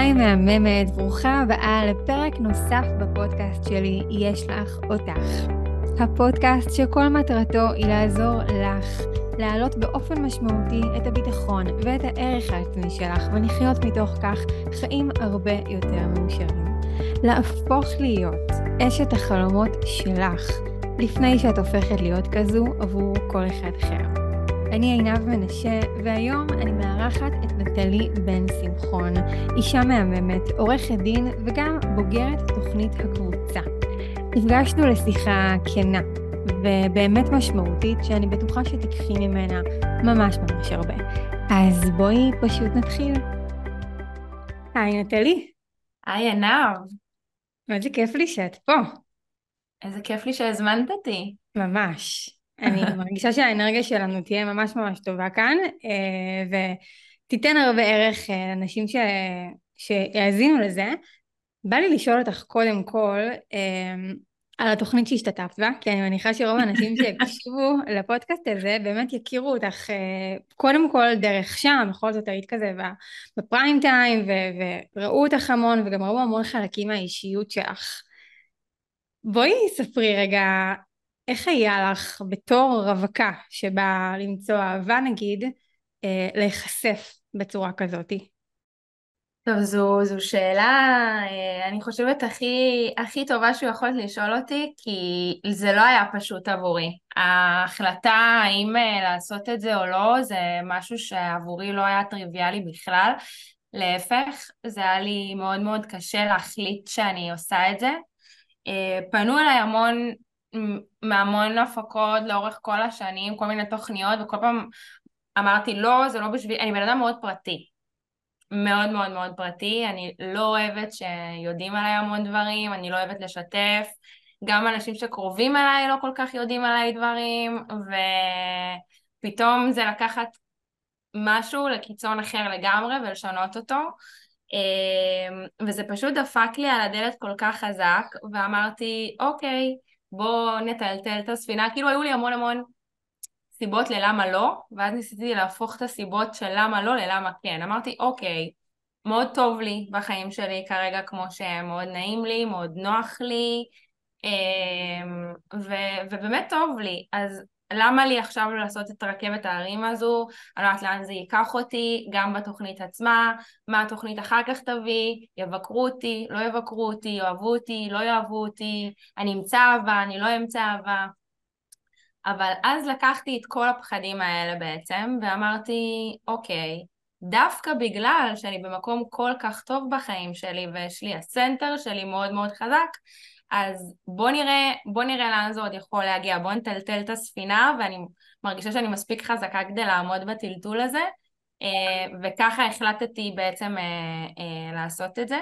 היי מהממת, ברוכה הבאה לפרק נוסף בפודקאסט שלי, יש לך אותך. הפודקאסט שכל מטרתו היא לעזור לך להעלות באופן משמעותי את הביטחון ואת הערך העצמי שלך ולחיות מתוך כך חיים הרבה יותר מאושרים. להפוך להיות אשת החלומות שלך לפני שאת הופכת להיות כזו עבור כל אחד אחר. אני עינב מנשה, והיום אני מארחת את נטלי בן שמחון, אישה מהממת, עורכת דין וגם בוגרת תוכנית הקבוצה. נפגשנו לשיחה כנה ובאמת משמעותית, שאני בטוחה שתיקחי ממנה ממש ממש הרבה. אז בואי פשוט נתחיל. היי נטלי. היי עינב. איזה כיף לי שאת פה. איזה כיף לי שהזמנת אותי. ממש. אני מרגישה שהאנרגיה שלנו תהיה ממש ממש טובה כאן, אה, ותיתן הרבה ערך אה, לאנשים ש... שיאזינו לזה. בא לי לשאול אותך קודם כל אה, על התוכנית שהשתתפת בה, כי אני מניחה שרוב האנשים שיקשיבו לפודקאסט הזה באמת יכירו אותך קודם כל דרך שם, בכל זאת היית כזה בפריים טיים וראו אותך המון וגם ראו המון חלקים מהאישיות שלך. בואי ספרי רגע איך היה לך בתור רווקה שבאה למצוא אהבה נגיד, אה, להיחשף בצורה כזאתי? טוב, זו, זו שאלה, אה, אני חושבת, הכי, הכי טובה שהוא יכול לשאול אותי, כי זה לא היה פשוט עבורי. ההחלטה האם אה, לעשות את זה או לא, זה משהו שעבורי לא היה טריוויאלי בכלל. להפך, זה היה לי מאוד מאוד קשה להחליט שאני עושה את זה. פנו אליי המון מהמון הפקות לאורך כל השנים, כל מיני תוכניות, וכל פעם אמרתי לא, זה לא בשביל, אני בן אדם מאוד פרטי. מאוד מאוד מאוד פרטי, אני לא אוהבת שיודעים עליי המון דברים, אני לא אוהבת לשתף, גם אנשים שקרובים אליי לא כל כך יודעים עליי דברים, ופתאום זה לקחת משהו לקיצון אחר לגמרי ולשנות אותו. אמ, וזה פשוט דפק לי על הדלת כל כך חזק, ואמרתי, אוקיי, בוא נטלטל את הספינה, כאילו היו לי המון המון סיבות ללמה לא, ואז ניסיתי להפוך את הסיבות של למה לא ללמה כן. אמרתי, אוקיי, מאוד טוב לי בחיים שלי כרגע כמו שמאוד נעים לי, מאוד נוח לי, אמ, ו- ובאמת טוב לי. אז למה לי עכשיו לעשות את רכבת ההרים הזו, אני לא יודעת לאן זה ייקח אותי, גם בתוכנית עצמה, מה התוכנית אחר כך תביא, יבקרו אותי, לא יבקרו אותי, יאהבו אותי, לא יאהבו אותי, אני אמצא אהבה, אני לא אמצא אהבה. אבל אז לקחתי את כל הפחדים האלה בעצם, ואמרתי, אוקיי, דווקא בגלל שאני במקום כל כך טוב בחיים שלי, ויש לי הסנטר שלי מאוד מאוד חזק, אז בוא נראה, בוא נראה לאן זה עוד יכול להגיע, בוא נטלטל את הספינה ואני מרגישה שאני מספיק חזקה כדי לעמוד בטלטול הזה אה, וככה החלטתי בעצם אה, אה, לעשות את זה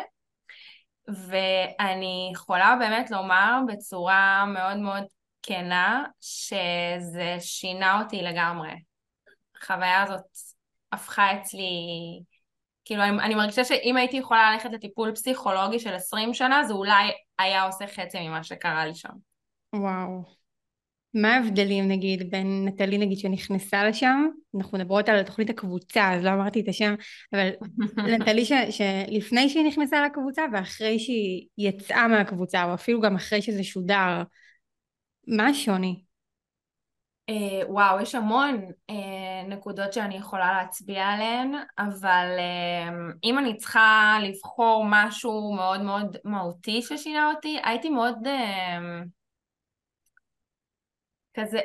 ואני יכולה באמת לומר בצורה מאוד מאוד כנה שזה שינה אותי לגמרי. החוויה הזאת הפכה אצלי כאילו אני, אני מרגישה שאם הייתי יכולה ללכת לטיפול פסיכולוגי של 20 שנה זה אולי היה עושה חצי ממה שקרה לי שם. וואו. מה ההבדלים נגיד בין נטלי נגיד שנכנסה לשם, אנחנו מדברות על תוכנית הקבוצה אז לא אמרתי את השם, אבל נטלי ש, שלפני שהיא נכנסה לקבוצה ואחרי שהיא יצאה מהקבוצה או אפילו גם אחרי שזה שודר, מה השוני? Uh, וואו, יש המון uh, נקודות שאני יכולה להצביע עליהן, אבל uh, אם אני צריכה לבחור משהו מאוד מאוד מהותי ששינה אותי, הייתי מאוד כזה,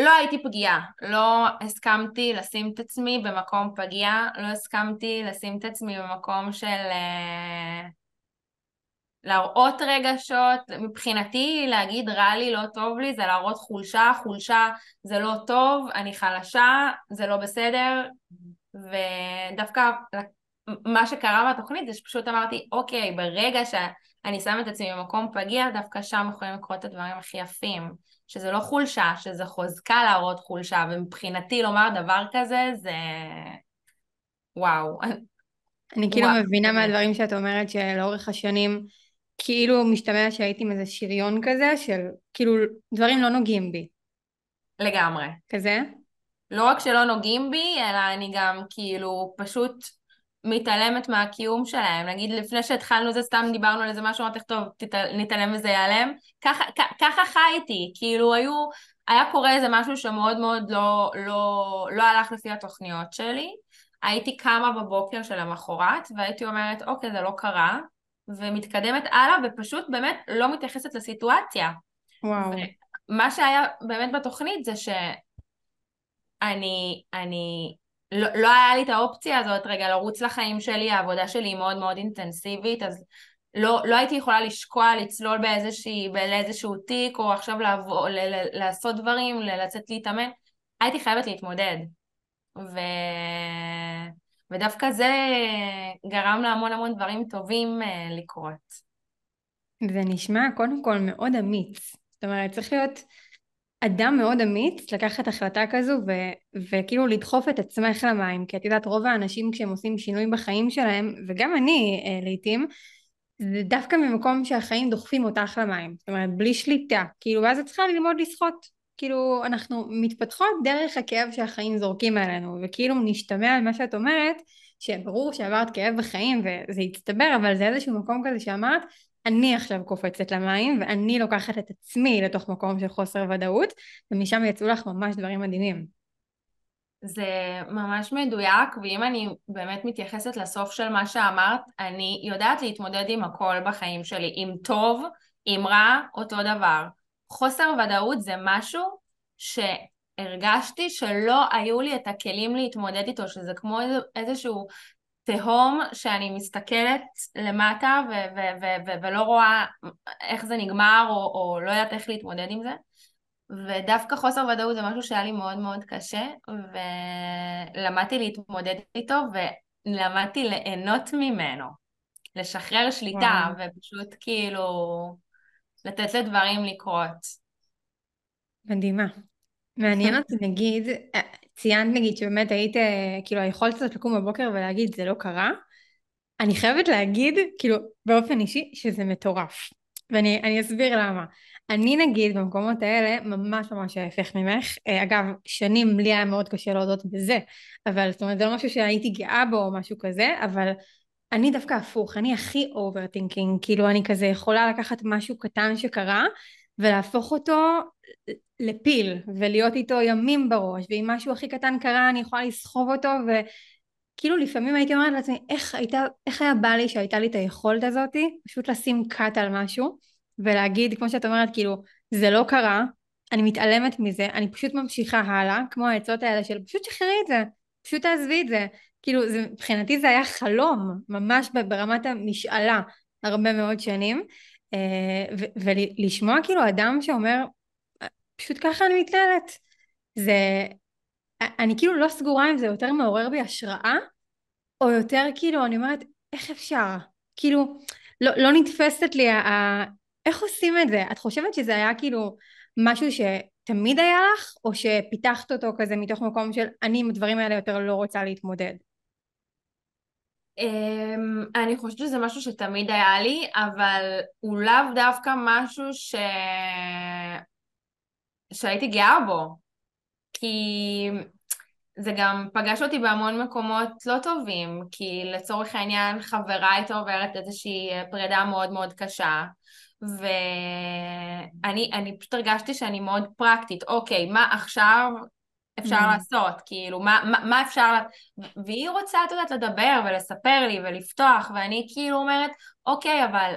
לא הייתי פגיעה, לא הסכמתי לשים את עצמי במקום פגיע, לא הסכמתי לשים את עצמי במקום של... להראות רגשות, מבחינתי להגיד רע לי, לא טוב לי, זה להראות חולשה, חולשה זה לא טוב, אני חלשה, זה לא בסדר, ודווקא מה שקרה בתוכנית זה שפשוט אמרתי, אוקיי, ברגע שאני שם את עצמי במקום פגיע, דווקא שם יכולים לקרות את הדברים הכי יפים, שזה לא חולשה, שזה חוזקה להראות חולשה, ומבחינתי לומר דבר כזה זה... וואו. אני כאילו מבינה מהדברים שאת אומרת שלאורך השנים כאילו משתמע שהייתי עם איזה שריון כזה של כאילו דברים לא נוגעים בי. לגמרי. כזה? לא רק שלא נוגעים בי, אלא אני גם כאילו פשוט מתעלמת מהקיום שלהם. נגיד לפני שהתחלנו זה סתם דיברנו על איזה משהו, אמרתי טוב, נתעלם וזה ייעלם. ככה, ככה חייתי, כאילו היו, היה קורה איזה משהו שמאוד מאוד לא, לא, לא הלך לפי התוכניות שלי. הייתי קמה בבוקר של המחרת והייתי אומרת אוקיי זה לא קרה ומתקדמת הלאה ופשוט באמת לא מתייחסת לסיטואציה. וואו. מה שהיה באמת בתוכנית זה שאני, אני, לא, לא היה לי את האופציה הזאת רגע לרוץ לחיים שלי, העבודה שלי היא מאוד מאוד אינטנסיבית, אז לא, לא הייתי יכולה לשקוע, לצלול באיזושהי, באיזשהו תיק, או עכשיו לעבור, ל, ל, לעשות דברים, לצאת להתאמן, הייתי חייבת להתמודד. ו... ודווקא זה גרם להמון המון דברים טובים אה, לקרות. זה נשמע קודם כל מאוד אמיץ. זאת אומרת, צריך להיות אדם מאוד אמיץ לקחת החלטה כזו ו- וכאילו לדחוף את עצמך למים כי את יודעת רוב האנשים כשהם עושים שינוי בחיים שלהם וגם אני אה, לעיתים זה דווקא ממקום שהחיים דוחפים אותך למים זאת אומרת בלי שליטה כאילו ואז את צריכה ללמוד לשחות כאילו אנחנו מתפתחות דרך הכאב שהחיים זורקים עלינו וכאילו נשתמע ממה שאת אומרת שברור שעברת כאב בחיים וזה הצטבר אבל זה איזשהו מקום כזה שאמרת אני עכשיו קופצת למים ואני לוקחת את עצמי לתוך מקום של חוסר ודאות ומשם יצאו לך ממש דברים מדהימים. זה ממש מדויק ואם אני באמת מתייחסת לסוף של מה שאמרת אני יודעת להתמודד עם הכל בחיים שלי עם טוב, עם רע, אותו דבר. חוסר ודאות זה משהו שהרגשתי שלא היו לי את הכלים להתמודד איתו שזה כמו איזשהו תהום שאני מסתכלת למטה ו- ו- ו- ו- ולא רואה איך זה נגמר או, או לא יודעת איך להתמודד עם זה. ודווקא חוסר ודאות זה משהו שהיה לי מאוד מאוד קשה ולמדתי להתמודד איתו ולמדתי ליהנות ממנו. לשחרר שליטה וואו. ופשוט כאילו לתת לדברים לקרות. מדהימה. מעניין אותי נגיד, ציינת נגיד שבאמת היית, כאילו היכולת קצת לקום בבוקר ולהגיד זה לא קרה, אני חייבת להגיד, כאילו באופן אישי, שזה מטורף. ואני אסביר למה. אני נגיד במקומות האלה ממש ממש ההפך ממך. אה, אגב, שנים לי היה מאוד קשה להודות בזה, אבל זאת אומרת זה לא משהו שהייתי גאה בו או משהו כזה, אבל אני דווקא הפוך, אני הכי overthinking, כאילו אני כזה יכולה לקחת משהו קטן שקרה ולהפוך אותו לפיל ולהיות איתו ימים בראש ואם משהו הכי קטן קרה אני יכולה לסחוב אותו וכאילו לפעמים הייתי אומרת לעצמי איך, הייתה, איך היה בא לי שהייתה לי את היכולת הזאת? פשוט לשים cut על משהו ולהגיד כמו שאת אומרת כאילו זה לא קרה אני מתעלמת מזה אני פשוט ממשיכה הלאה כמו העצות האלה של פשוט שחררי את זה פשוט תעזבי את זה כאילו זה, מבחינתי זה היה חלום ממש ברמת המשאלה הרבה מאוד שנים אה, ולשמוע כאילו אדם שאומר פשוט ככה אני מתנהלת. זה, אני כאילו לא סגורה אם זה יותר מעורר בי השראה, או יותר כאילו, אני אומרת, איך אפשר? כאילו, לא, לא נתפסת לי, ה, איך עושים את זה? את חושבת שזה היה כאילו משהו שתמיד היה לך, או שפיתחת אותו כזה מתוך מקום של אני עם הדברים האלה יותר לא רוצה להתמודד? Um, אני חושבת שזה משהו שתמיד היה לי, אבל הוא לאו דווקא משהו ש... שהייתי גאה בו, כי זה גם פגש אותי בהמון מקומות לא טובים, כי לצורך העניין חברה הייתה עוברת איזושהי פרידה מאוד מאוד קשה, ואני פשוט הרגשתי שאני מאוד פרקטית, אוקיי, מה עכשיו אפשר mm. לעשות? כאילו, מה, מה, מה אפשר... והיא רוצה, את יודעת, לדבר ולספר לי ולפתוח, ואני כאילו אומרת, אוקיי, אבל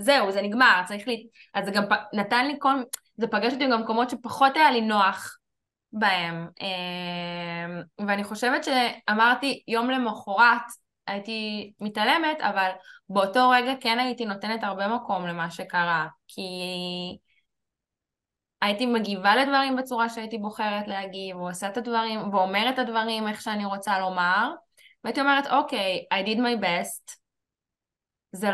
זהו, זה נגמר, צריך לי... אז זה גם נתן לי כל... זה פגש אותי במקומות שפחות היה לי נוח בהם. אמ, ואני חושבת שאמרתי יום למחרת הייתי מתעלמת, אבל באותו רגע כן הייתי נותנת הרבה מקום למה שקרה, כי הייתי מגיבה לדברים בצורה שהייתי בוחרת להגיב, או עושה את הדברים, ואומרת את הדברים איך שאני רוצה לומר, והייתי אומרת, אוקיי, I did my best, זה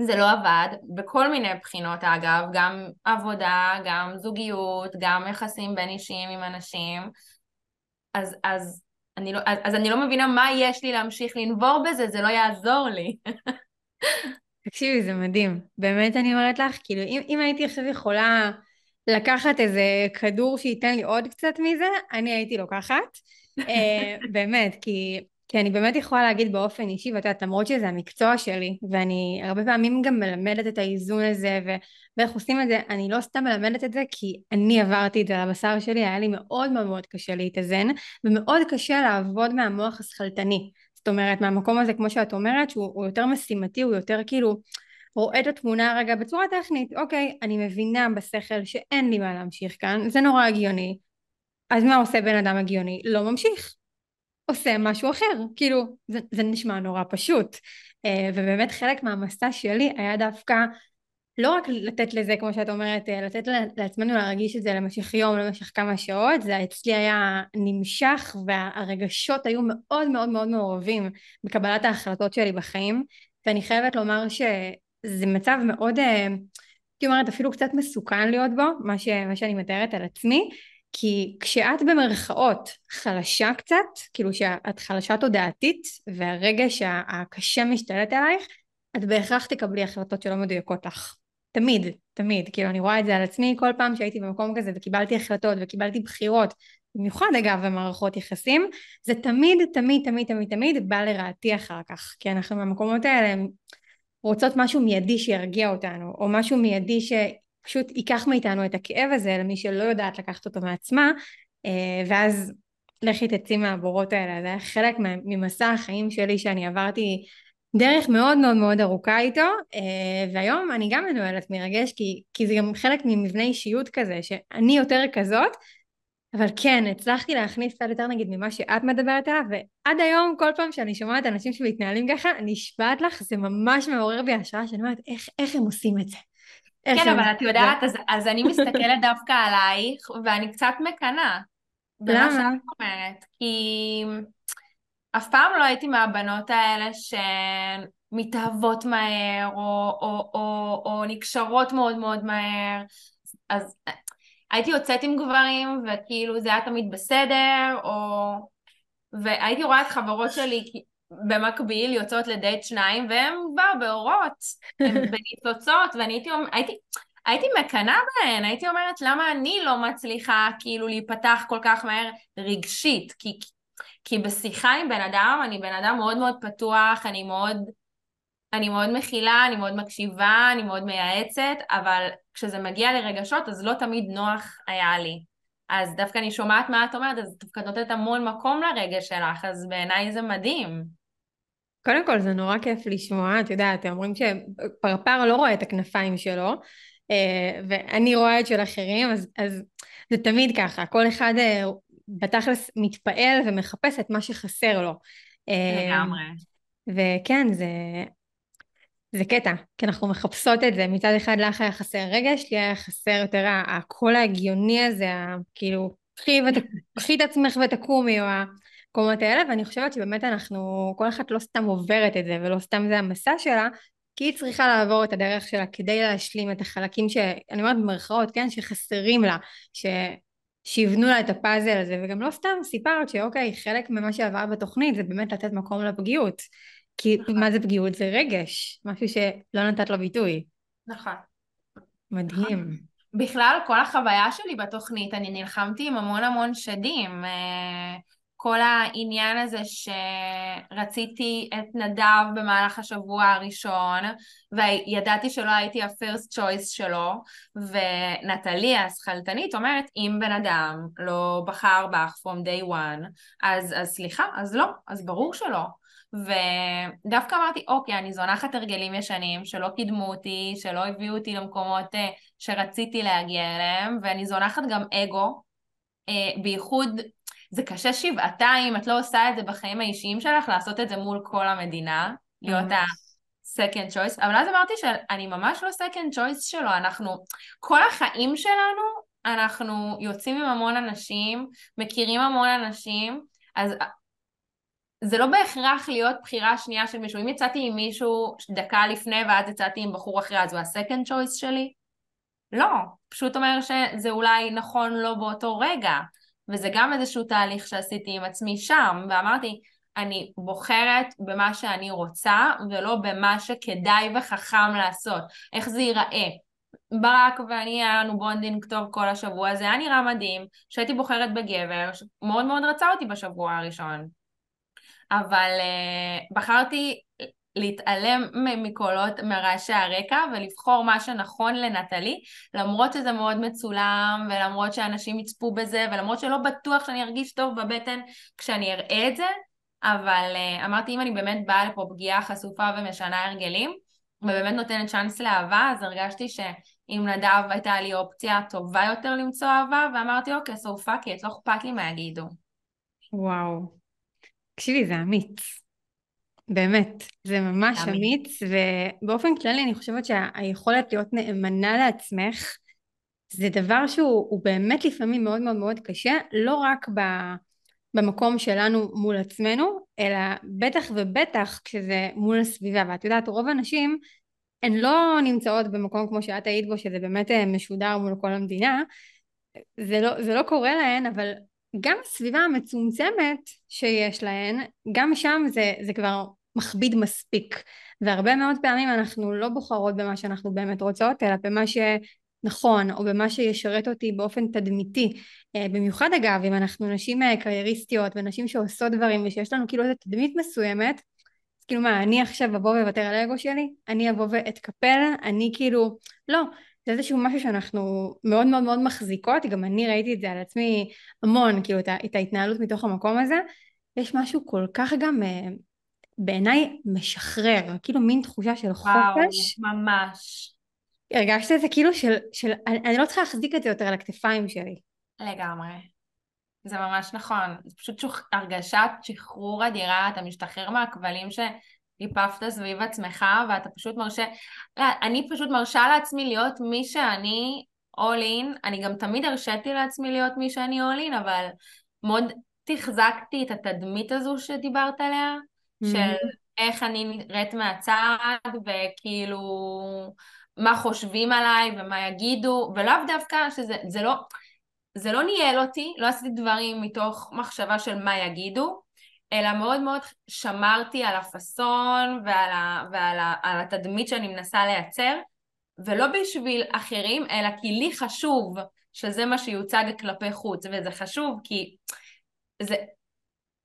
זה לא עבד, בכל מיני בחינות אגב, גם עבודה, גם זוגיות, גם יחסים בין אישיים עם אנשים, אז, אז, אני לא, אז, אז אני לא מבינה מה יש לי להמשיך לנבור בזה, זה לא יעזור לי. תקשיבי, זה מדהים. באמת אני אומרת לך, כאילו, אם, אם הייתי עכשיו יכולה לקחת איזה כדור שייתן לי עוד קצת מזה, אני הייתי לוקחת. uh, באמת, כי כי אני באמת יכולה להגיד באופן אישי, ואת יודעת, למרות שזה המקצוע שלי, ואני הרבה פעמים גם מלמדת את האיזון הזה, ו... ואיך עושים את זה, אני לא סתם מלמדת את זה, כי אני עברתי את זה על הבשר שלי, היה לי מאוד מאוד מאוד קשה להתאזן, ומאוד קשה לעבוד מהמוח השכלתני. זאת אומרת, מהמקום הזה, כמו שאת אומרת, שהוא יותר משימתי, הוא יותר כאילו רואה את התמונה רגע בצורה טכנית, אוקיי, אני מבינה בשכל שאין לי מה להמשיך כאן, זה נורא הגיוני. אז מה עושה בן אדם הגיוני? לא ממשיך. עושה משהו אחר, כאילו זה, זה נשמע נורא פשוט uh, ובאמת חלק מהמסע שלי היה דווקא לא רק לתת לזה כמו שאת אומרת uh, לתת לעצמנו להרגיש את זה למשך יום למשך כמה שעות זה אצלי היה נמשך והרגשות היו מאוד מאוד מאוד מעורבים בקבלת ההחלטות שלי בחיים ואני חייבת לומר שזה מצב מאוד uh, הייתי אומרת אפילו קצת מסוכן להיות בו מה, ש, מה שאני מתארת על עצמי כי כשאת במרכאות חלשה קצת, כאילו שאת חלשה תודעתית והרגש הקשה משתלט עלייך, את בהכרח תקבלי החלטות שלא מדויקות לך. תמיד, תמיד. כאילו אני רואה את זה על עצמי כל פעם שהייתי במקום כזה וקיבלתי החלטות וקיבלתי בחירות, במיוחד אגב במערכות יחסים, זה תמיד, תמיד, תמיד, תמיד, תמיד בא לרעתי אחר כך. כי אנחנו במקומות האלה רוצות משהו מיידי שירגיע אותנו, או משהו מיידי ש... פשוט ייקח מאיתנו את הכאב הזה למי שלא יודעת לקחת אותו מעצמה אה, ואז לכי תצאי מהבורות האלה. זה היה חלק ממסע החיים שלי שאני עברתי דרך מאוד מאוד מאוד ארוכה איתו אה, והיום אני גם מנוהלת מרגש כי, כי זה גם חלק ממבנה אישיות כזה שאני יותר כזאת אבל כן הצלחתי להכניס קצת יותר נגיד ממה שאת מדברת עליו ועד היום כל פעם שאני שומעת אנשים שמתנהלים ככה נשבעת לך זה ממש מעורר בי השראה שאני אומרת איך, איך הם עושים את זה כן, אבל את יודעת, אז, אז אני מסתכלת דווקא עלייך, ואני קצת מקנאה. למה? במה שאת אומרת. כי אף פעם לא הייתי מהבנות האלה שמתאהבות מהר, או, או, או, או נקשרות מאוד מאוד מהר. אז הייתי יוצאת עם גברים, וכאילו זה היה תמיד בסדר, או... והייתי רואה את חברות שלי במקביל יוצאות לדייט שניים והם כבר באורות, הם בניצוצות ואני הייתי, הייתי, הייתי מקנאה בהן, הייתי אומרת למה אני לא מצליחה כאילו להיפתח כל כך מהר רגשית, כי, כי בשיחה עם בן אדם אני בן אדם מאוד מאוד פתוח, אני מאוד, אני מאוד מכילה, אני מאוד מקשיבה, אני מאוד מייעצת, אבל כשזה מגיע לרגשות אז לא תמיד נוח היה לי. אז דווקא אני שומעת מה את אומרת, אז דווקא נותנת המון מקום לרגש שלך, אז בעיניי זה מדהים. קודם כל זה נורא כיף לשמוע, את יודעת, אומרים שפרפר לא רואה את הכנפיים שלו, אה, ואני רואה את של אחרים, אז, אז זה תמיד ככה, כל אחד אה, בתכלס מתפעל ומחפש את מה שחסר לו. אה, לגמרי. וכן, זה, זה קטע, כי אנחנו מחפשות את זה, מצד אחד לך היה חסר רגש, לי היה חסר יותר הקול ההגיוני הזה, כאילו, קחי, את עצמך ותקומי, או המקומות האלה, ואני חושבת שבאמת אנחנו, כל אחת לא סתם עוברת את זה, ולא סתם זה המסע שלה, כי היא צריכה לעבור את הדרך שלה כדי להשלים את החלקים ש... אני אומרת במרכאות, כן? שחסרים לה, ש... שיבנו לה את הפאזל הזה, וגם לא סתם סיפרת שאוקיי, חלק ממה שעבר בתוכנית זה באמת לתת מקום לפגיעות. כי נכון. מה זה פגיעות? זה רגש, משהו שלא נתת לו ביטוי. נכון. מדהים. נכון. בכלל, כל החוויה שלי בתוכנית, אני נלחמתי עם המון המון שדים. אה, כל העניין הזה שרציתי את נדב במהלך השבוע הראשון וידעתי שלא הייתי ה-first choice שלו ונטלי השכלתנית אומרת אם בן אדם לא בחר בך from day one אז, אז סליחה, אז לא, אז ברור שלא ודווקא אמרתי אוקיי אני זונחת הרגלים ישנים שלא קידמו אותי, שלא הביאו אותי למקומות אה, שרציתי להגיע אליהם ואני זונחת גם אגו אה, בייחוד זה קשה שבעתיים, את לא עושה את זה בחיים האישיים שלך, לעשות את זה מול כל המדינה, להיות ה-second choice, אבל אז אמרתי שאני ממש לא second choice שלו, אנחנו, כל החיים שלנו, אנחנו יוצאים עם המון אנשים, מכירים המון אנשים, אז זה לא בהכרח להיות בחירה שנייה של מישהו. אם יצאתי עם מישהו דקה לפני ואז יצאתי עם בחור אחרי, אז הוא ה-second choice שלי? לא, פשוט אומר שזה אולי נכון לו באותו רגע. וזה גם איזשהו תהליך שעשיתי עם עצמי שם, ואמרתי, אני בוחרת במה שאני רוצה, ולא במה שכדאי וחכם לעשות. איך זה ייראה. ברק ואני היה לנו bonding טוב כל השבוע, זה היה נראה מדהים, שהייתי בוחרת בגבר, שמאוד מאוד רצה אותי בשבוע הראשון. אבל אה, בחרתי להתעלם מקולות, מרעשי הרקע ולבחור מה שנכון לנטלי, למרות שזה מאוד מצולם ולמרות שאנשים יצפו בזה ולמרות שלא בטוח שאני ארגיש טוב בבטן כשאני אראה את זה, אבל uh, אמרתי אם אני באמת באה לפה פגיעה חשופה ומשנה הרגלים ובאמת נותנת צ'אנס לאהבה, אז הרגשתי שעם נדב הייתה לי אופציה טובה יותר למצוא אהבה ואמרתי אוקיי, so fuck it, לא אכפת לי מה יגידו. וואו. תקשיבי, זה אמיץ. באמת, זה ממש אמיץ, אמיץ ובאופן כללי אני חושבת שהיכולת להיות נאמנה לעצמך זה דבר שהוא באמת לפעמים מאוד מאוד מאוד קשה, לא רק ב, במקום שלנו מול עצמנו, אלא בטח ובטח כשזה מול הסביבה. ואת יודעת, רוב הנשים הן לא נמצאות במקום כמו שאת היית בו, שזה באמת אה, משודר מול כל המדינה, זה לא, זה לא קורה להן, אבל גם הסביבה המצומצמת שיש להן, גם שם זה, זה כבר מכביד מספיק. והרבה מאוד פעמים אנחנו לא בוחרות במה שאנחנו באמת רוצות, אלא במה שנכון, או במה שישרת אותי באופן תדמיתי. אה, במיוחד אגב, אם אנחנו נשים אה, קרייריסטיות ונשים שעושות דברים ושיש לנו כאילו איזו תדמית מסוימת, אז כאילו מה, אני עכשיו אבוא ואוותר על האגו שלי? אני אבוא ואתקפל? אני כאילו, לא. זה איזשהו משהו שאנחנו מאוד מאוד מאוד מחזיקות, גם אני ראיתי את זה על עצמי המון, כאילו את ההתנהלות מתוך המקום הזה. יש משהו כל כך גם אה, בעיניי משחרר, כאילו מין תחושה של חופש. וואו, ממש. הרגשת את זה כאילו של, של אני, אני לא צריכה להחזיק את זה יותר על הכתפיים שלי. לגמרי. זה ממש נכון. זה פשוט שוח, הרגשת שחרור אדירה, אתה משתחרר מהכבלים שליפפת סביב עצמך, ואתה פשוט מרשה... לא, אני פשוט מרשה לעצמי להיות מי שאני all in. אני גם תמיד הרשיתי לעצמי להיות מי שאני all in, אבל מאוד תחזקתי את התדמית הזו שדיברת עליה, של mm-hmm. איך אני נראית מהצד, וכאילו מה חושבים עליי ומה יגידו, ולאו דווקא שזה זה לא, זה לא ניהל אותי, לא עשיתי דברים מתוך מחשבה של מה יגידו, אלא מאוד מאוד שמרתי על הפאסון ועל, ה, ועל ה, על התדמית שאני מנסה לייצר, ולא בשביל אחרים, אלא כי לי חשוב שזה מה שיוצג כלפי חוץ, וזה חשוב כי זה,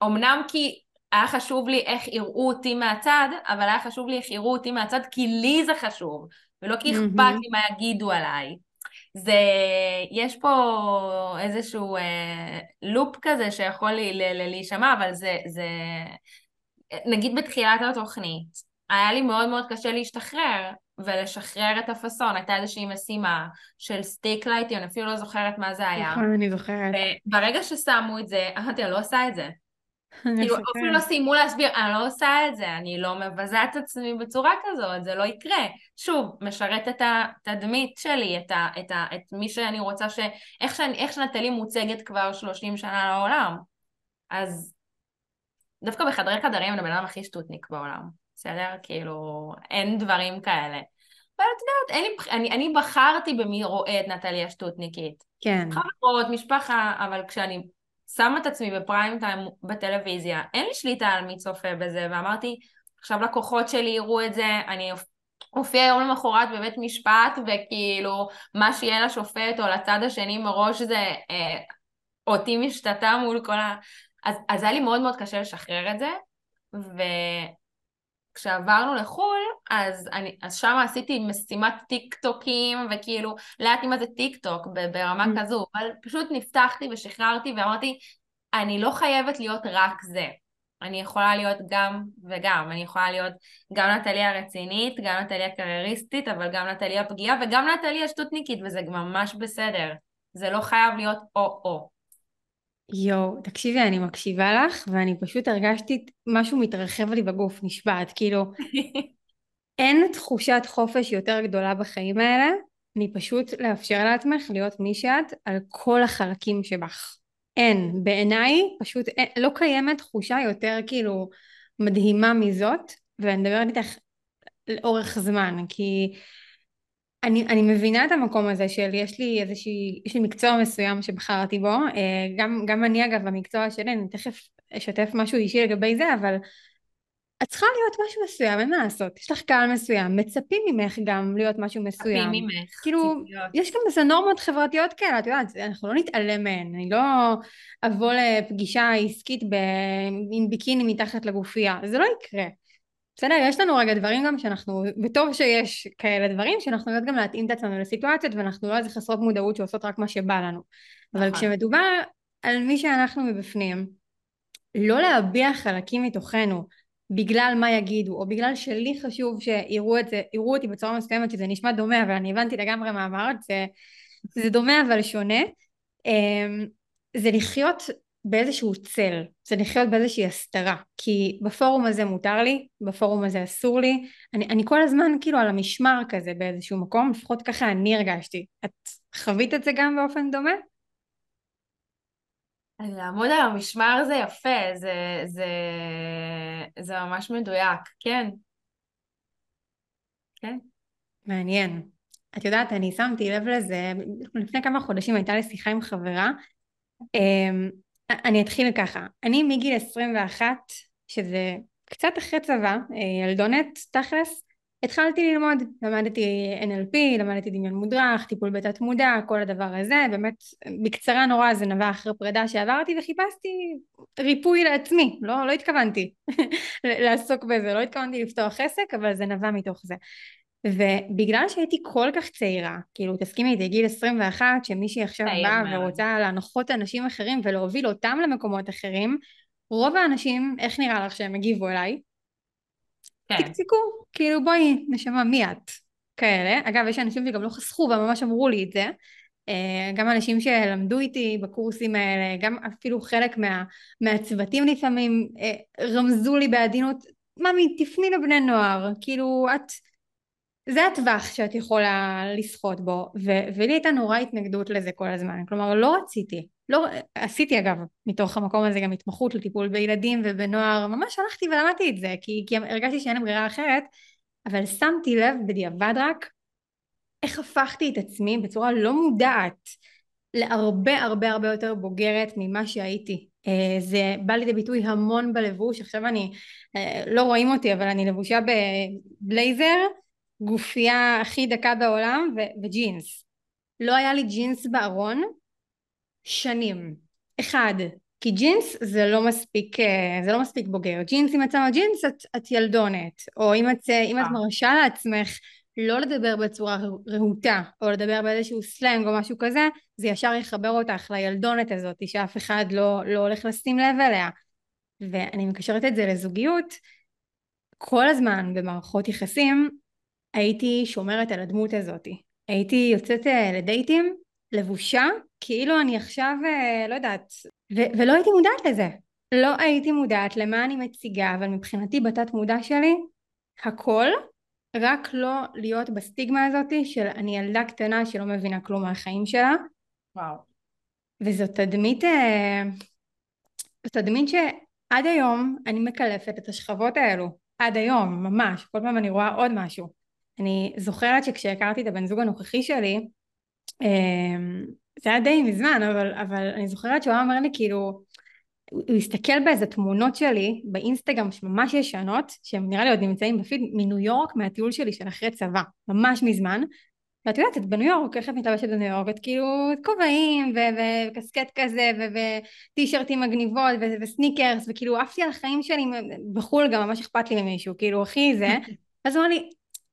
אמנם כי היה חשוב לי איך יראו אותי מהצד, אבל היה חשוב לי איך יראו אותי מהצד כי לי זה חשוב, ולא כי אכפת mm-hmm. לי מה יגידו עליי. זה, יש פה איזשהו אה, לופ כזה שיכול לי, ל, ל, להישמע, אבל זה, זה, נגיד בתחילת התוכנית, היה לי מאוד מאוד קשה להשתחרר ולשחרר את הפאסון, הייתה איזושהי משימה של סטיק לייטי, אני אפילו לא זוכרת מה זה היה. נכון, אני זוכרת. וברגע ששמו את זה, אמרתי, אני לא עושה את זה. כאילו אפילו לא סיימו להסביר, אני לא עושה את זה, אני לא מבזה את עצמי בצורה כזאת, זה לא יקרה. שוב, משרת את התדמית שלי, את, ה, את, ה, את מי שאני רוצה ש... איך, שאני, איך שנטלי מוצגת כבר 30 שנה לעולם. אז דווקא בחדרי חדרים אני הבן אדם הכי שטותניק בעולם, בסדר? כאילו, אין דברים כאלה. אבל את יודעת, לי, אני, אני בחרתי במי רואה את נטלי השטותניקית. כן. חברות, משפחה, אבל כשאני שמה את עצמי בפריים טיים בטלוויזיה, אין לי שליטה על מי צופה בזה, ואמרתי, עכשיו לקוחות שלי יראו את זה, אני אופיע יום למחרת בבית משפט, וכאילו, מה שיהיה לשופט או לצד השני מראש זה אה, אותי משתתה מול כל ה... אז, אז היה לי מאוד מאוד קשה לשחרר את זה, וכשעברנו לחו"ל, אז, אני, אז שם עשיתי משימת טיק טוקים, וכאילו, לא ידעתי מה זה טיק טוק ברמה ממ. כזו, אבל פשוט נפתחתי ושחררתי ואמרתי, אני לא חייבת להיות רק זה. אני יכולה להיות גם וגם, אני יכולה להיות גם נטליה הרצינית, גם נטליה הקרייריסטית, אבל גם נטליה הפגיעה וגם נטליה השטותניקית, וזה ממש בסדר. זה לא חייב להיות או-או. יואו, תקשיבי, אני מקשיבה לך, ואני פשוט הרגשתי משהו מתרחב לי בגוף, נשבעת, כאילו, אין תחושת חופש יותר גדולה בחיים האלה, אני פשוט לאפשר לעצמך להיות מי שאת על כל החלקים שבך. אין, בעיניי פשוט אין, לא קיימת תחושה יותר כאילו מדהימה מזאת, ואני מדברת איתך לאורך זמן, כי אני, אני מבינה את המקום הזה של יש לי איזושהי, יש לי מקצוע מסוים שבחרתי בו, אה, גם, גם אני אגב במקצוע שלי, אני תכף אשתף משהו אישי לגבי זה, אבל את צריכה להיות משהו מסוים, אין מה לעשות. יש לך קהל מסוים, מצפים ממך גם להיות משהו מסוים. מצפים ממך, כאילו, ציפיות. יש גם איזה נורמות חברתיות כאלה, את יודעת, אנחנו לא נתעלם מהן. אני לא אבוא לפגישה עסקית ב... עם ביקיני מתחת לגופייה, זה לא יקרה. בסדר, יש לנו רגע דברים גם שאנחנו, וטוב שיש כאלה דברים, שאנחנו יודעות גם להתאים את עצמנו לסיטואציות, ואנחנו לא איזה חסרות מודעות שעושות רק מה שבא לנו. אבל נכון. כשמדובר על מי שאנחנו מבפנים, לא להביע חלקים מתוכנו בגלל מה יגידו, או בגלל שלי חשוב שיראו את זה, יראו אותי בצורה מסוימת שזה נשמע דומה, אבל אני הבנתי לגמרי מה אמרת, זה, זה דומה אבל שונה. אמ, זה לחיות באיזשהו צל, זה לחיות באיזושהי הסתרה, כי בפורום הזה מותר לי, בפורום הזה אסור לי, אני, אני כל הזמן כאילו על המשמר כזה באיזשהו מקום, לפחות ככה אני הרגשתי. את חווית את זה גם באופן דומה? לעמוד על המשמר זה יפה, זה, זה, זה ממש מדויק, כן. כן. מעניין. את יודעת, אני שמתי לב לזה, לפני כמה חודשים הייתה לי שיחה עם חברה, אמ, אני אתחיל ככה, אני מגיל 21, שזה קצת אחרי צבא, אה, ילדונת תכלס, התחלתי ללמוד, למדתי NLP, למדתי דמיון מודרך, טיפול בתת מודע, כל הדבר הזה, באמת בקצרה נורא זה נבע אחרי פרידה שעברתי וחיפשתי ריפוי לעצמי, לא, לא התכוונתי לעסוק בזה, לא התכוונתי לפתוח עסק, אבל זה נבע מתוך זה. ובגלל שהייתי כל כך צעירה, כאילו תסכימי איתי גיל 21 שמישהי עכשיו באה ורוצה להנחות אנשים אחרים ולהוביל אותם למקומות אחרים, רוב האנשים, איך נראה לך שהם הגיבו אליי? כן. תקצקו, כאילו בואי נשמה מי את? כאלה. אגב יש אנשים שגם לא חסכו וממש אמרו לי את זה. אה, גם אנשים שלמדו איתי בקורסים האלה, גם אפילו חלק מה, מהצוותים לפעמים אה, רמזו לי בעדינות, ממי תפני לבני נוער, כאילו את זה הטווח שאת יכולה לסחוט בו, ו- ולי הייתה נורא התנגדות לזה כל הזמן, כלומר לא רציתי, לא, עשיתי אגב מתוך המקום הזה גם התמחות לטיפול בילדים ובנוער, ממש הלכתי ולמדתי את זה, כי, כי הרגשתי שאין ברירה אחרת, אבל שמתי לב בדיעבד רק איך הפכתי את עצמי בצורה לא מודעת להרבה הרבה הרבה יותר בוגרת ממה שהייתי. אה, זה בא לידי ביטוי המון בלבוש, עכשיו אני, אה, לא רואים אותי אבל אני לבושה בבלייזר גופייה הכי דקה בעולם ו- וג'ינס. לא היה לי ג'ינס בארון שנים. אחד, כי ג'ינס זה לא מספיק, אה, זה לא מספיק בוגר. ג'ינס אם את שמה ג'ינס את, את ילדונת, או אם את, אה, אם את אה. מרשה לעצמך לא לדבר בצורה רהוטה, או לדבר באיזשהו סלנג או משהו כזה, זה ישר יחבר אותך לילדונת הזאת שאף אחד לא, לא הולך לשים לב אליה. ואני מקשרת את זה לזוגיות, כל הזמן במערכות יחסים הייתי שומרת על הדמות הזאת. הייתי יוצאת אה, לדייטים, לבושה, כאילו אני עכשיו, אה, לא יודעת, ו- ולא הייתי מודעת לזה. לא הייתי מודעת למה אני מציגה, אבל מבחינתי בתת מודע שלי, הכל, רק לא להיות בסטיגמה הזאת של אני ילדה קטנה שלא מבינה כלום מהחיים שלה. וואו. וזאת תדמית, אה, זאת תדמית שעד היום אני מקלפת את השכבות האלו. עד היום, ממש. כל פעם אני רואה עוד משהו. אני זוכרת שכשהכרתי את הבן זוג הנוכחי שלי, אמ, זה היה די מזמן, אבל, אבל אני זוכרת שהוא אמר לי כאילו, הוא הסתכל באיזה תמונות שלי באינסטגרם שממש ישנות, שהם נראה לי עוד נמצאים בפיד מניו יורק, מהטיול שלי של אחרי צבא, ממש מזמן, ואת יודעת, את בניו יורק, איך את מתלבשת בניו יורק? את כאילו כובעים וקסקט כזה וטישרטים מגניבות וסניקרס וכאילו עפתי על החיים שלי בחו"ל גם ממש אכפת לי ממישהו, כאילו אחי זה, אז הוא אמר לי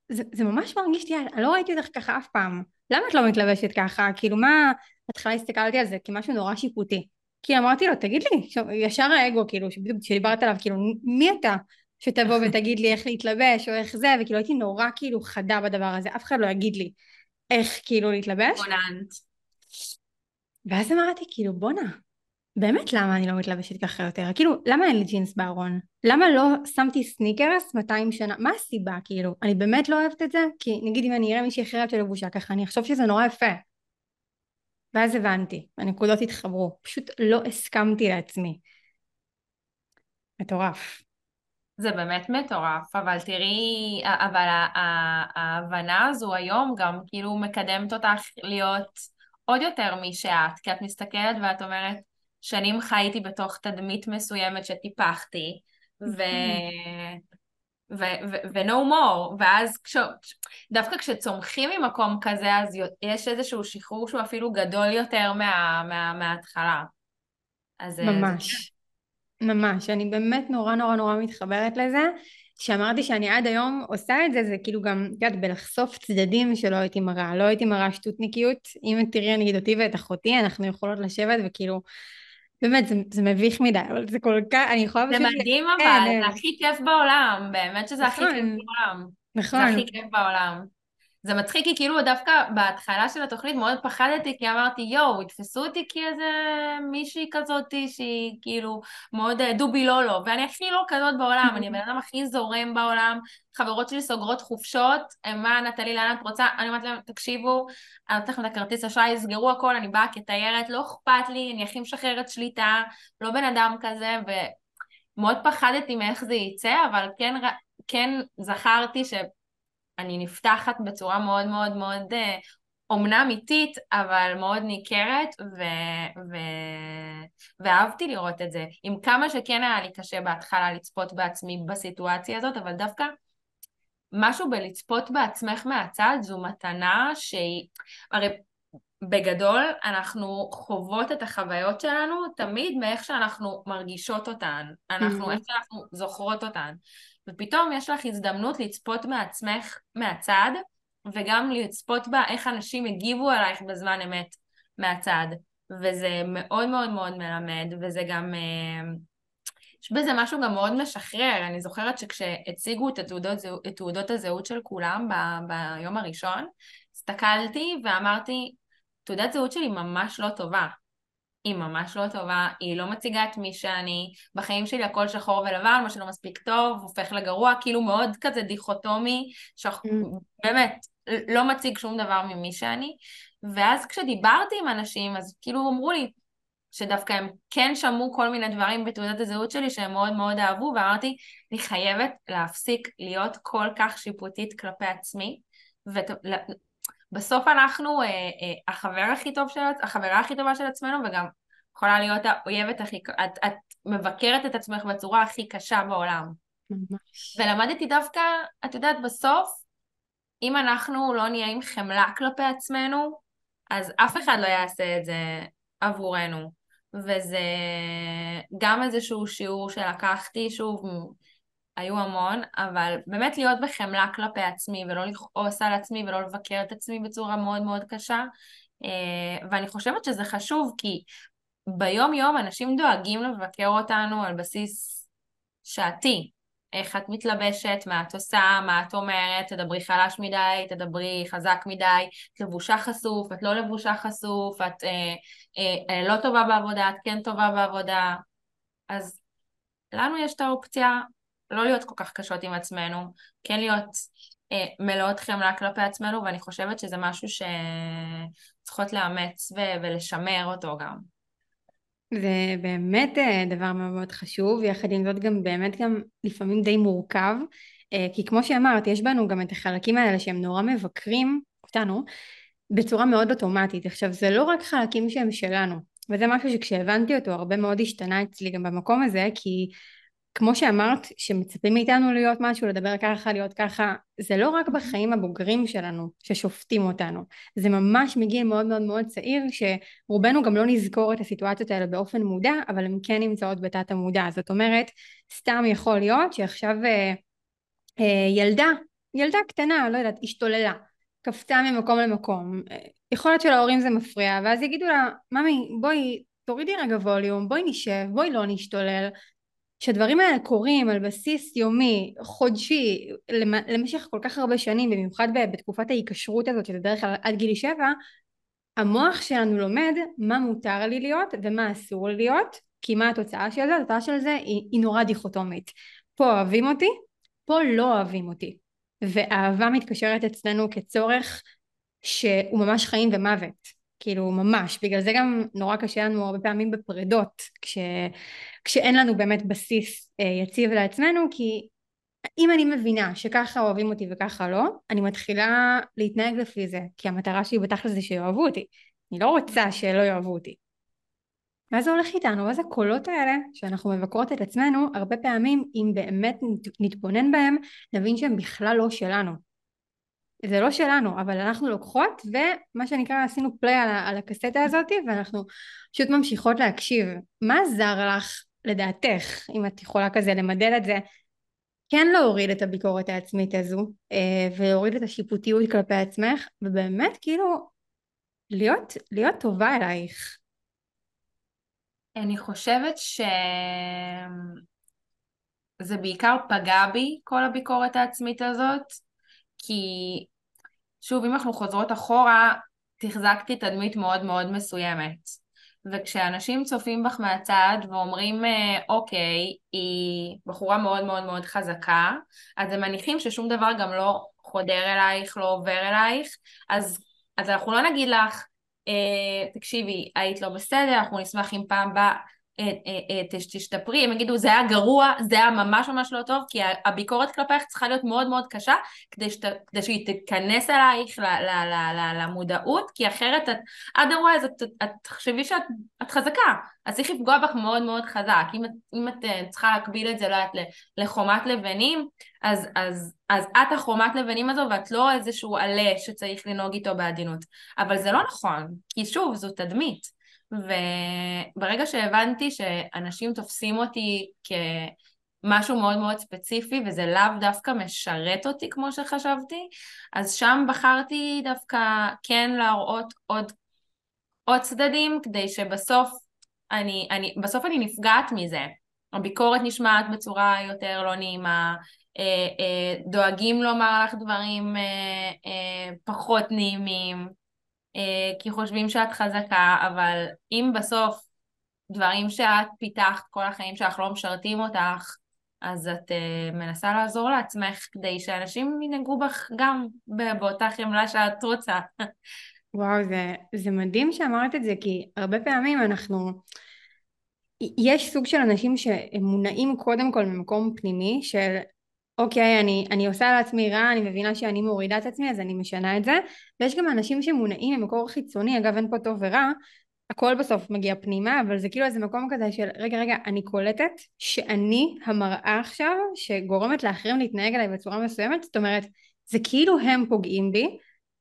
זה, זה ממש מרגיש לי, אני לא ראיתי אותך ככה אף פעם. למה את לא מתלבשת ככה? כאילו מה, בהתחלה הסתכלתי על זה כמשהו נורא שיפוטי. כי אמרתי לו, תגיד לי, ישר האגו, כאילו, שדיברת עליו, כאילו, מי אתה? שתבוא ותגיד לי איך להתלבש או איך זה, וכאילו הייתי נורא כאילו חדה בדבר הזה, אף אחד לא יגיד לי איך כאילו להתלבש. בוננט. ואז אמרתי, כאילו, בואנה, באמת למה אני לא מתלבשת ככה יותר? כאילו, למה אין לי ג'ינס בארון? למה לא שמתי סניקרס 200 שנה? מה הסיבה, כאילו? אני באמת לא אוהבת את זה? כי נגיד אם אני אראה מישהי אחרת שלבושה ככה, אני אחשוב שזה נורא יפה. ואז הבנתי, הנקודות התחברו. פשוט לא הסכמתי לעצמי. מטורף. זה באמת מטורף, אבל תראי, אבל ההבנה הזו היום גם כאילו מקדמת אותך להיות עוד יותר מי שאת, כי את מסתכלת ואת אומרת, שנים חייתי בתוך תדמית מסוימת שטיפחתי, ו... ו-no more, ואז כש... דווקא כשצומחים ממקום כזה, אז יש איזשהו שחרור שהוא אפילו גדול יותר מה, מה, מההתחלה. אז ממש, זה... ממש, אני באמת נורא נורא נורא מתחברת לזה. כשאמרתי שאני עד היום עושה את זה, זה כאילו גם, את יודעת, בלחשוף צדדים שלא הייתי מראה. לא הייתי מראה שטותניקיות. אם תראי, נגיד אותי ואת אחותי, אנחנו יכולות לשבת וכאילו... באמת, זה, זה מביך מדי, אבל זה כל כך, אני יכולה. זה מדהים אבל, זה הכי כיף בעולם, באמת שזה הכי כיף נכון. בעולם. נכון. זה הכי כיף בעולם. זה מצחיק כי כאילו דווקא בהתחלה של התוכנית מאוד פחדתי כי אמרתי יואו, יתפסו אותי כאיזה מישהי כזאתי שהיא כאילו מאוד אה, דובי לולו ואני הכי לא כזאת בעולם, אני הבן אדם הכי זורם בעולם, חברות שלי סוגרות חופשות, מה נטלי לאן את רוצה? אני אומרת להם תקשיבו, אני נותנת לכם את הכרטיס אשראי, סגרו הכל, אני באה כתיירת, לא אכפת לי, אני הכי משחררת שליטה, לא בן אדם כזה ומאוד פחדתי מאיך זה יצא, אבל כן, כן זכרתי ש... אני נפתחת בצורה מאוד מאוד מאוד אומנם איטית, אבל מאוד ניכרת, ו... ו... ואהבתי לראות את זה. עם כמה שכן היה לי קשה בהתחלה לצפות בעצמי בסיטואציה הזאת, אבל דווקא משהו בלצפות בעצמך מהצד זו מתנה שהיא... הרי בגדול אנחנו חוות את החוויות שלנו תמיד מאיך שאנחנו מרגישות אותן, אנחנו, mm-hmm. איך שאנחנו זוכרות אותן. ופתאום יש לך הזדמנות לצפות מעצמך מהצד, וגם לצפות בה איך אנשים הגיבו עלייך בזמן אמת מהצד. וזה מאוד מאוד מאוד מלמד, וזה גם... אה, יש בזה משהו גם מאוד משחרר. אני זוכרת שכשהציגו את תעודות, את תעודות הזהות של כולם ב, ביום הראשון, הסתכלתי ואמרתי, תעודת זהות שלי ממש לא טובה. היא ממש לא טובה, היא לא מציגה את מי שאני, בחיים שלי הכל שחור ולבן, מה שלא מספיק טוב, הופך לגרוע, כאילו מאוד כזה דיכוטומי, שח... mm. באמת, לא מציג שום דבר ממי שאני. ואז כשדיברתי עם אנשים, אז כאילו אמרו לי, שדווקא הם כן שמעו כל מיני דברים בתעודת הזהות שלי שהם מאוד מאוד אהבו, ואמרתי, אני חייבת להפסיק להיות כל כך שיפוטית כלפי עצמי, בסוף אנחנו אה, אה, החבר הכי טוב של, החברה הכי טובה של עצמנו וגם יכולה להיות האויבת הכי, את, את מבקרת את עצמך בצורה הכי קשה בעולם. ממש. ולמדתי דווקא, את יודעת, בסוף, אם אנחנו לא נהיה עם חמלה כלפי עצמנו, אז אף אחד לא יעשה את זה עבורנו. וזה גם איזשהו שיעור שלקחתי, שוב, היו המון, אבל באמת להיות בחמלה כלפי עצמי ולא לכעוס על עצמי ולא לבקר את עצמי בצורה מאוד מאוד קשה. אה, ואני חושבת שזה חשוב כי ביום יום אנשים דואגים לבקר אותנו על בסיס שעתי. איך את מתלבשת, מה את עושה, מה את אומרת, תדברי חלש מדי, תדברי חזק מדי, את לבושה חשוף, את לא לבושה חשוף, את אה, אה, לא טובה בעבודה, את כן טובה בעבודה. אז לנו יש את האופציה לא להיות כל כך קשות עם עצמנו, כן להיות אה, מלאות חמלה כלפי עצמנו, ואני חושבת שזה משהו שצריכות לאמץ ו- ולשמר אותו גם. זה באמת אה, דבר מאוד מאוד חשוב, יחד עם זאת גם באמת גם לפעמים די מורכב, אה, כי כמו שאמרת, יש בנו גם את החלקים האלה שהם נורא מבקרים אותנו בצורה מאוד אוטומטית. עכשיו, זה לא רק חלקים שהם שלנו, וזה משהו שכשהבנתי אותו הרבה מאוד השתנה אצלי גם במקום הזה, כי כמו שאמרת, שמצפים מאיתנו להיות משהו, לדבר ככה, להיות ככה, זה לא רק בחיים הבוגרים שלנו ששופטים אותנו, זה ממש מגיל מאוד מאוד מאוד צעיר, שרובנו גם לא נזכור את הסיטואציות האלה באופן מודע, אבל הן כן נמצאות בתת המודע. זאת אומרת, סתם יכול להיות שעכשיו אה, אה, ילדה, ילדה קטנה, לא יודעת, השתוללה, קפצה ממקום למקום, אה, יכול להיות שלהורים זה מפריע, ואז יגידו לה, ממי, בואי, תורידי רגע ווליום, בואי נשב, בואי לא נשתולל, שהדברים האלה קורים על בסיס יומי, חודשי, למשך כל כך הרבה שנים, במיוחד בתקופת ההיקשרות הזאת, שזה דרך כלל עד גיל שבע, המוח שלנו לומד מה מותר לי להיות ומה אסור לי להיות, כי מה התוצאה של זה? התוצאה של זה היא, היא נורא דיכוטומית. פה אוהבים אותי, פה לא אוהבים אותי. ואהבה מתקשרת אצלנו כצורך שהוא ממש חיים ומוות. כאילו ממש, בגלל זה גם נורא קשה לנו הרבה פעמים בפרידות, כש, כשאין לנו באמת בסיס אה, יציב לעצמנו, כי אם אני מבינה שככה אוהבים אותי וככה לא, אני מתחילה להתנהג לפי זה, כי המטרה שלי בתכל'ס זה שיאהבו אותי, אני לא רוצה שלא יאהבו אותי. מה זה הולך איתנו? זה הקולות האלה שאנחנו מבקרות את עצמנו, הרבה פעמים אם באמת נתבונן בהם, נבין שהם בכלל לא שלנו. זה לא שלנו, אבל אנחנו לוקחות ומה שנקרא עשינו פליי על, על הקסטה הזאת ואנחנו פשוט ממשיכות להקשיב. מה עזר לך לדעתך, אם את יכולה כזה למדל את זה, כן להוריד את הביקורת העצמית הזו אה, ולהוריד את השיפוטיות כלפי עצמך ובאמת כאילו להיות, להיות טובה אלייך. אני חושבת שזה בעיקר פגע בי כל הביקורת העצמית הזאת כי שוב אם אנחנו חוזרות אחורה תחזקתי תדמית מאוד מאוד מסוימת. וכשאנשים צופים בך מהצד ואומרים, אה, אוקיי, היא בחורה מאוד מאוד מאוד חזקה, אז הם מניחים ששום דבר גם לא חודר אלייך, לא עובר אלייך, אז, אז אנחנו לא נגיד לך, אה, תקשיבי, היית לא בסדר, אנחנו נשמח אם פעם באה אה, אה, אה, תשתפרי, הם יגידו זה היה גרוע, זה היה ממש ממש לא טוב, כי הביקורת כלפייך צריכה להיות מאוד מאוד קשה כדי, שת, כדי שהיא תיכנס אלייך למודעות, כי אחרת את, otherwise את, את תחשבי שאת את חזקה, אז צריך לפגוע בך מאוד מאוד חזק, אם, אם את צריכה להקביל את זה לא יודעת לחומת לבנים, אז, אז, אז את החומת לבנים הזו ואת לא איזשהו עלה שצריך לנהוג איתו בעדינות, אבל זה לא נכון, כי שוב זו תדמית וברגע שהבנתי שאנשים תופסים אותי כמשהו מאוד מאוד ספציפי וזה לאו דווקא משרת אותי כמו שחשבתי, אז שם בחרתי דווקא כן להראות עוד, עוד צדדים כדי שבסוף אני, אני, בסוף אני נפגעת מזה. הביקורת נשמעת בצורה יותר לא נעימה, אה, אה, דואגים לומר לך דברים אה, פחות נעימים, כי חושבים שאת חזקה, אבל אם בסוף דברים שאת פיתחת כל החיים שלך לא משרתים אותך, אז את uh, מנסה לעזור לעצמך כדי שאנשים ינהגו בך גם באותה חמלה שאת רוצה. וואו, זה, זה מדהים שאמרת את זה, כי הרבה פעמים אנחנו... יש סוג של אנשים שהם מונעים קודם כל ממקום פנימי של אוקיי, אני, אני עושה לעצמי רע, אני מבינה שאני מורידה את עצמי, אז אני משנה את זה. ויש גם אנשים שמונעים ממקור חיצוני, אגב אין פה טוב ורע, הכל בסוף מגיע פנימה, אבל זה כאילו איזה מקום כזה של רגע רגע, אני קולטת שאני המראה עכשיו שגורמת לאחרים להתנהג עליי בצורה מסוימת, זאת אומרת, זה כאילו הם פוגעים בי,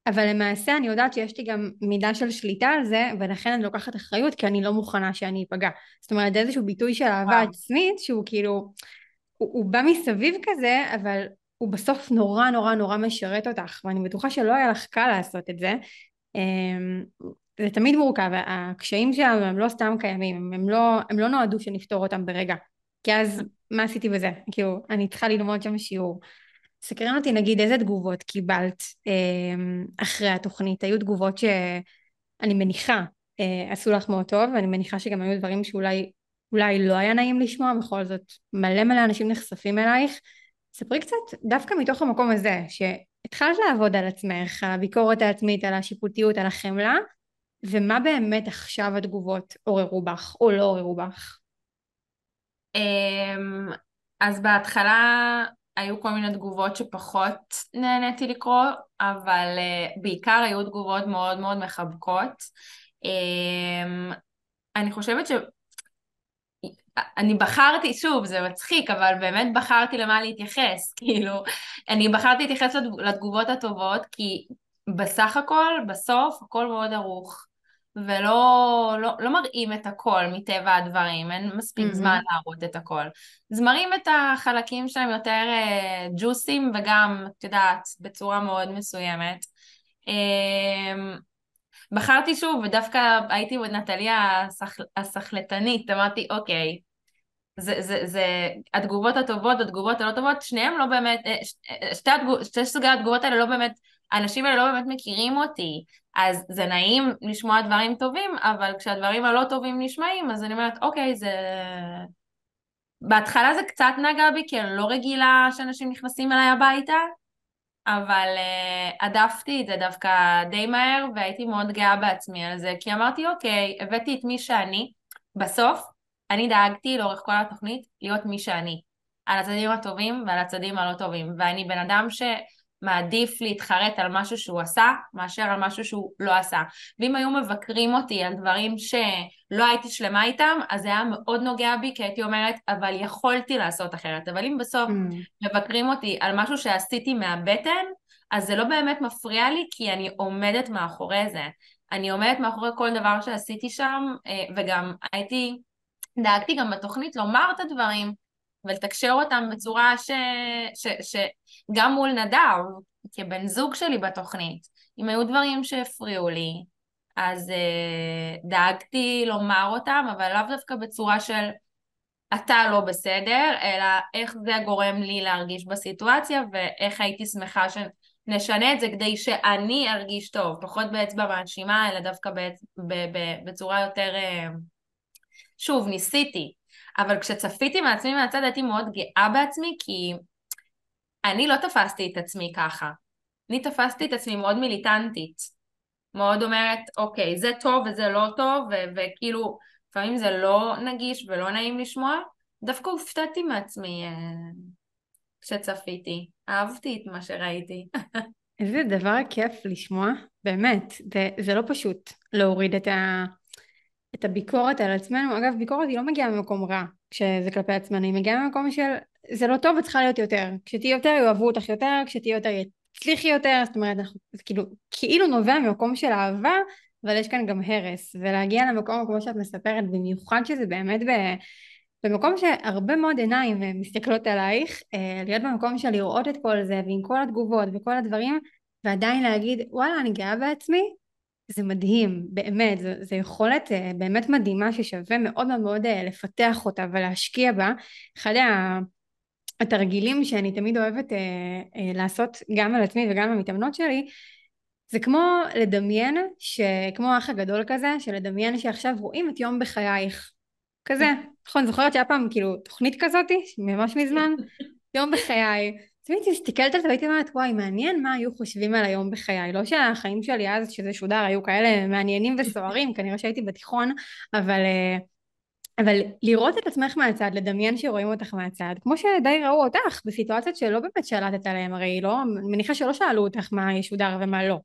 אבל למעשה אני יודעת שיש לי גם מידה של שליטה על זה, ולכן אני לוקחת אחריות כי אני לא מוכנה שאני אפגע. זאת אומרת, זה איזשהו ביטוי של אהבה עצמית שהוא כאילו... הוא, הוא בא מסביב כזה, אבל הוא בסוף נורא נורא נורא משרת אותך, ואני בטוחה שלא היה לך קל לעשות את זה. אמ, זה תמיד מורכב, הקשיים שלנו הם לא סתם קיימים, הם לא, הם לא נועדו שנפתור אותם ברגע. כי אז מה עשיתי בזה? כאילו, אני צריכה ללמוד שם שיעור. סקרן אותי נגיד איזה תגובות קיבלת אמ, אחרי התוכנית, היו תגובות שאני מניחה אה, עשו לך מאוד טוב, ואני מניחה שגם היו דברים שאולי אולי לא היה נעים לשמוע, בכל זאת מלא מלא אנשים נחשפים אלייך. ספרי קצת דווקא מתוך המקום הזה, שהתחלת לעבוד על עצמך, על הביקורת העצמית, על השיפוטיות, על החמלה, ומה באמת עכשיו התגובות עוררו בך או לא עוררו בך? אמ, אז בהתחלה היו כל מיני תגובות שפחות נהניתי לקרוא, אבל אה, בעיקר היו תגובות מאוד מאוד מחבקות. אמ, אני חושבת ש... אני בחרתי, שוב, זה מצחיק, אבל באמת בחרתי למה להתייחס, כאילו, אני בחרתי להתייחס לתגובות הטובות, כי בסך הכל, בסוף, הכל מאוד ערוך, ולא לא, לא מראים את הכל מטבע הדברים, אין מספיק mm-hmm. זמן להראות את הכל. אז מראים את החלקים שהם יותר uh, ג'וסים, וגם, את יודעת, בצורה מאוד מסוימת. Uh, בחרתי שוב, ודווקא הייתי נטליה הסחלטנית, אמרתי, אוקיי, זה, זה, זה התגובות הטובות, התגובות הלא טובות, שניהם לא באמת, אה, אה, שתי, התגוב, שתי סוגי התגובות האלה לא באמת, האנשים האלה לא באמת מכירים אותי, אז זה נעים לשמוע דברים טובים, אבל כשהדברים הלא טובים נשמעים, אז אני אומרת, אוקיי, זה... בהתחלה זה קצת נגע בי, כי אני לא רגילה שאנשים נכנסים אליי הביתה, אבל הדפתי את זה דווקא די מהר והייתי מאוד גאה בעצמי על זה כי אמרתי אוקיי הבאתי את מי שאני. בסוף אני דאגתי לאורך כל התוכנית להיות מי שאני על הצדדים הטובים ועל הצדדים הלא טובים ואני בן אדם ש... מעדיף להתחרט על משהו שהוא עשה, מאשר על משהו שהוא לא עשה. ואם היו מבקרים אותי על דברים שלא הייתי שלמה איתם, אז זה היה מאוד נוגע בי, כי הייתי אומרת, אבל יכולתי לעשות אחרת. אבל אם בסוף mm. מבקרים אותי על משהו שעשיתי מהבטן, אז זה לא באמת מפריע לי, כי אני עומדת מאחורי זה. אני עומדת מאחורי כל דבר שעשיתי שם, אה, וגם הייתי, דאגתי גם בתוכנית לומר את הדברים, ולתקשר אותם בצורה ש... ש... ש... גם מול נדב, כבן זוג שלי בתוכנית, אם היו דברים שהפריעו לי, אז uh, דאגתי לומר אותם, אבל לאו דווקא בצורה של אתה לא בסדר, אלא איך זה גורם לי להרגיש בסיטואציה, ואיך הייתי שמחה שנשנה את זה כדי שאני ארגיש טוב, פחות באצבע מאשימה, אלא דווקא בצ... ב... ב... בצורה יותר... Uh, שוב, ניסיתי, אבל כשצפיתי מעצמי מהצד הייתי מאוד גאה בעצמי, כי אני לא תפסתי את עצמי ככה. אני תפסתי את עצמי מאוד מיליטנטית. מאוד אומרת, אוקיי, זה טוב וזה לא טוב, וכאילו, לפעמים זה לא נגיש ולא נעים לשמוע. דווקא הופתעתי מעצמי אה, כשצפיתי. אהבתי את מה שראיתי. איזה דבר כיף לשמוע, באמת. זה, זה לא פשוט להוריד את ה... את הביקורת על עצמנו, אגב ביקורת היא לא מגיעה ממקום רע כשזה כלפי עצמנו, היא מגיעה ממקום של זה לא טוב את צריכה להיות יותר, כשתהיי יותר יאהבו אותך יותר, כשתהיי יותר יצליחי יותר, זאת אומרת אנחנו, זה כאילו כאילו נובע ממקום של אהבה אבל יש כאן גם הרס. ולהגיע למקום כמו שאת מספרת במיוחד שזה באמת ב... במקום שהרבה מאוד עיניים מסתכלות עלייך, אה, להיות במקום של לראות את כל זה ועם כל התגובות וכל הדברים ועדיין להגיד וואלה אני גאה בעצמי זה מדהים, באמת, זו יכולת אה, באמת מדהימה ששווה מאוד מאוד אה, לפתח אותה ולהשקיע בה. אחד התרגילים שאני תמיד אוהבת אה, לעשות גם על עצמי וגם במתאמנות שלי, זה כמו לדמיין, כמו האח הגדול כזה, שלדמיין שעכשיו רואים את יום בחייך. כזה, נכון, זוכרת שהיה פעם כאילו תוכנית כזאתי, ממש מזמן? יום בחיי. תמיד הסתכלת על זה והייתי אומרת וואי מעניין מה היו חושבים על היום בחיי. לא שהחיים שלי אז שזה שודר היו כאלה מעניינים וסוערים כנראה שהייתי בתיכון אבל אה, אבל לראות את עצמך מהצד לדמיין שרואים אותך מהצד כמו שדי ראו אותך בסיטואציות שלא באמת שלטת עליהם הרי לא מניחה שלא שאלו אותך מה ישודר ומה לא.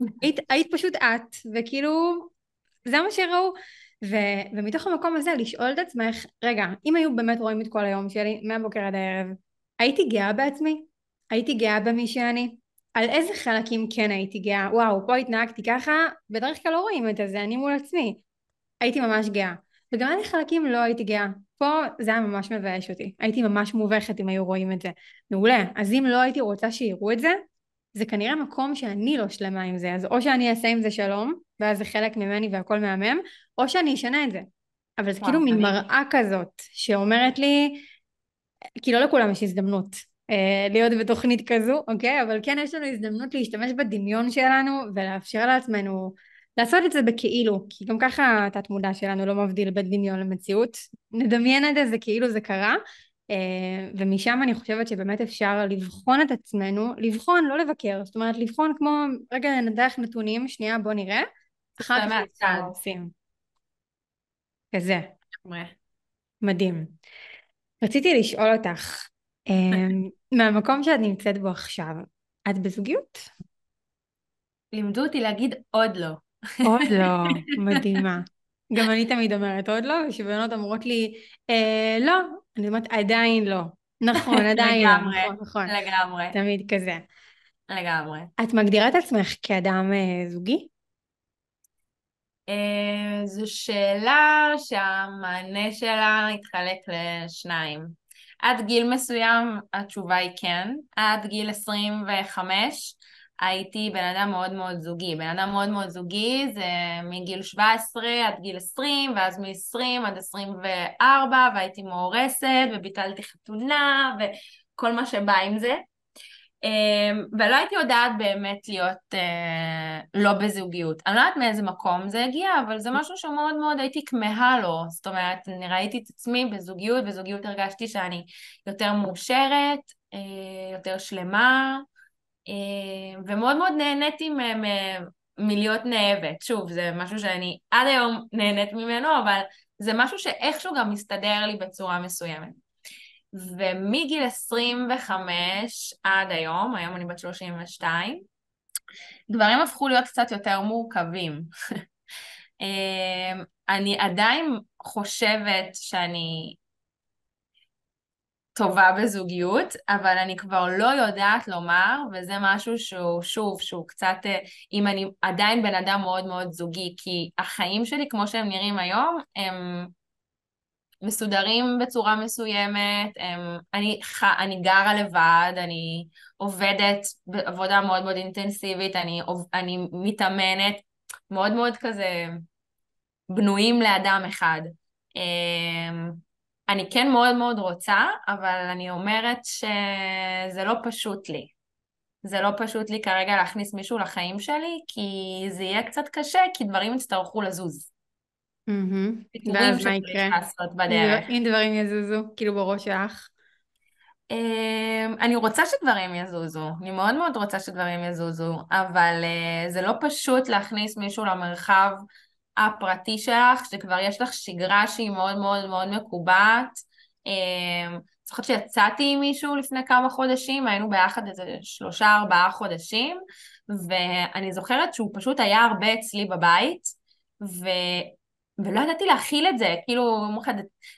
היית, היית פשוט את וכאילו זה מה שראו. ו, ומתוך המקום הזה לשאול את עצמך רגע אם היו באמת רואים את כל היום שלי מהבוקר עד הערב הייתי גאה בעצמי? הייתי גאה במי שאני? על איזה חלקים כן הייתי גאה? וואו, פה התנהגתי ככה, בדרך כלל לא רואים את זה, אני מול עצמי. הייתי ממש גאה. וגם איזה חלקים לא הייתי גאה. פה זה היה ממש מבאש אותי. הייתי ממש מובכת אם היו רואים את זה. מעולה. אז אם לא הייתי רוצה שיראו את זה, זה כנראה מקום שאני לא שלמה עם זה. אז או שאני אעשה עם זה שלום, ואז זה חלק ממני והכל מהמם, או שאני אשנה את זה. אבל זה כאילו מין מראה כזאת, שאומרת לי, כי לא לכולם יש הזדמנות אה, להיות בתוכנית כזו, אוקיי? אבל כן יש לנו הזדמנות להשתמש בדמיון שלנו ולאפשר לעצמנו לעשות את זה בכאילו, כי גם ככה התת מודע שלנו לא מבדיל בין דמיון למציאות. נדמיין את זה, זה כאילו זה קרה, אה, ומשם אני חושבת שבאמת אפשר לבחון את עצמנו, לבחון, לא לבקר, זאת אומרת לבחון כמו, רגע נדח נתונים, שנייה בוא נראה, אחר כך עושים. כזה. מדהים. רציתי לשאול אותך, אמ, מהמקום שאת נמצאת בו עכשיו, את בזוגיות? לימדו אותי להגיד עוד לא. עוד לא, מדהימה. גם אני תמיד אומרת עוד לא, ושבנות אומרות לי, אה, לא, אני אומרת עדיין לא. נכון, עדיין לא, נכון, נכון. לגמרי. תמיד כזה. לגמרי. את מגדירה את עצמך כאדם אה, זוגי? אה, זו שאלה שהמענה שלה התחלק לשניים. עד גיל מסוים התשובה היא כן, עד גיל 25 הייתי בן אדם מאוד מאוד זוגי. בן אדם מאוד מאוד זוגי זה מגיל 17 עד גיל 20, ואז מ-20 עד 24, והייתי מאורסת, וביטלתי חתונה, וכל מה שבא עם זה. אמ, ולא הייתי יודעת באמת להיות אה, לא בזוגיות. אני לא יודעת מאיזה מקום זה הגיע, אבל זה משהו שמאוד מאוד הייתי כמהה לו. זאת אומרת, אני ראיתי את עצמי בזוגיות, בזוגיות הרגשתי שאני יותר מאושרת, אה, יותר שלמה, אה, ומאוד מאוד נהניתי מלהיות נאהבת. שוב, זה משהו שאני עד היום נהנית ממנו, אבל זה משהו שאיכשהו גם מסתדר לי בצורה מסוימת. ומגיל 25 עד היום, היום אני בת 32, דברים הפכו להיות קצת יותר מורכבים. אמ, אני עדיין חושבת שאני טובה בזוגיות, אבל אני כבר לא יודעת לומר, וזה משהו שהוא, שוב, שהוא קצת, אה, אם אני עדיין בן אדם מאוד מאוד זוגי, כי החיים שלי, כמו שהם נראים היום, הם מסודרים בצורה מסוימת, הם, אני, אני גרה לבד, אני עובדת בעבודה מאוד מאוד אינטנסיבית, אני, אני מתאמנת, מאוד מאוד כזה בנויים לאדם אחד. אמ, אני כן מאוד מאוד רוצה, אבל אני אומרת שזה לא פשוט לי. זה לא פשוט לי כרגע להכניס מישהו לחיים שלי, כי זה יהיה קצת קשה, כי דברים יצטרכו לזוז. ואז מה יקרה? אם דברים יזוזו, כאילו בראש שלך? אמ, אני רוצה שדברים יזוזו, אני מאוד מאוד רוצה שדברים יזוזו, אבל uh, זה לא פשוט להכניס מישהו למרחב הפרטי שלך, שכבר יש לך שגרה שהיא מאוד מאוד מאוד מקובעת. אמ, אני זוכרת שיצאתי עם מישהו לפני כמה חודשים, היינו ביחד איזה שלושה ארבעה חודשים, ואני זוכרת שהוא פשוט היה הרבה אצלי בבית, ו... ולא ידעתי להכיל את זה, כאילו,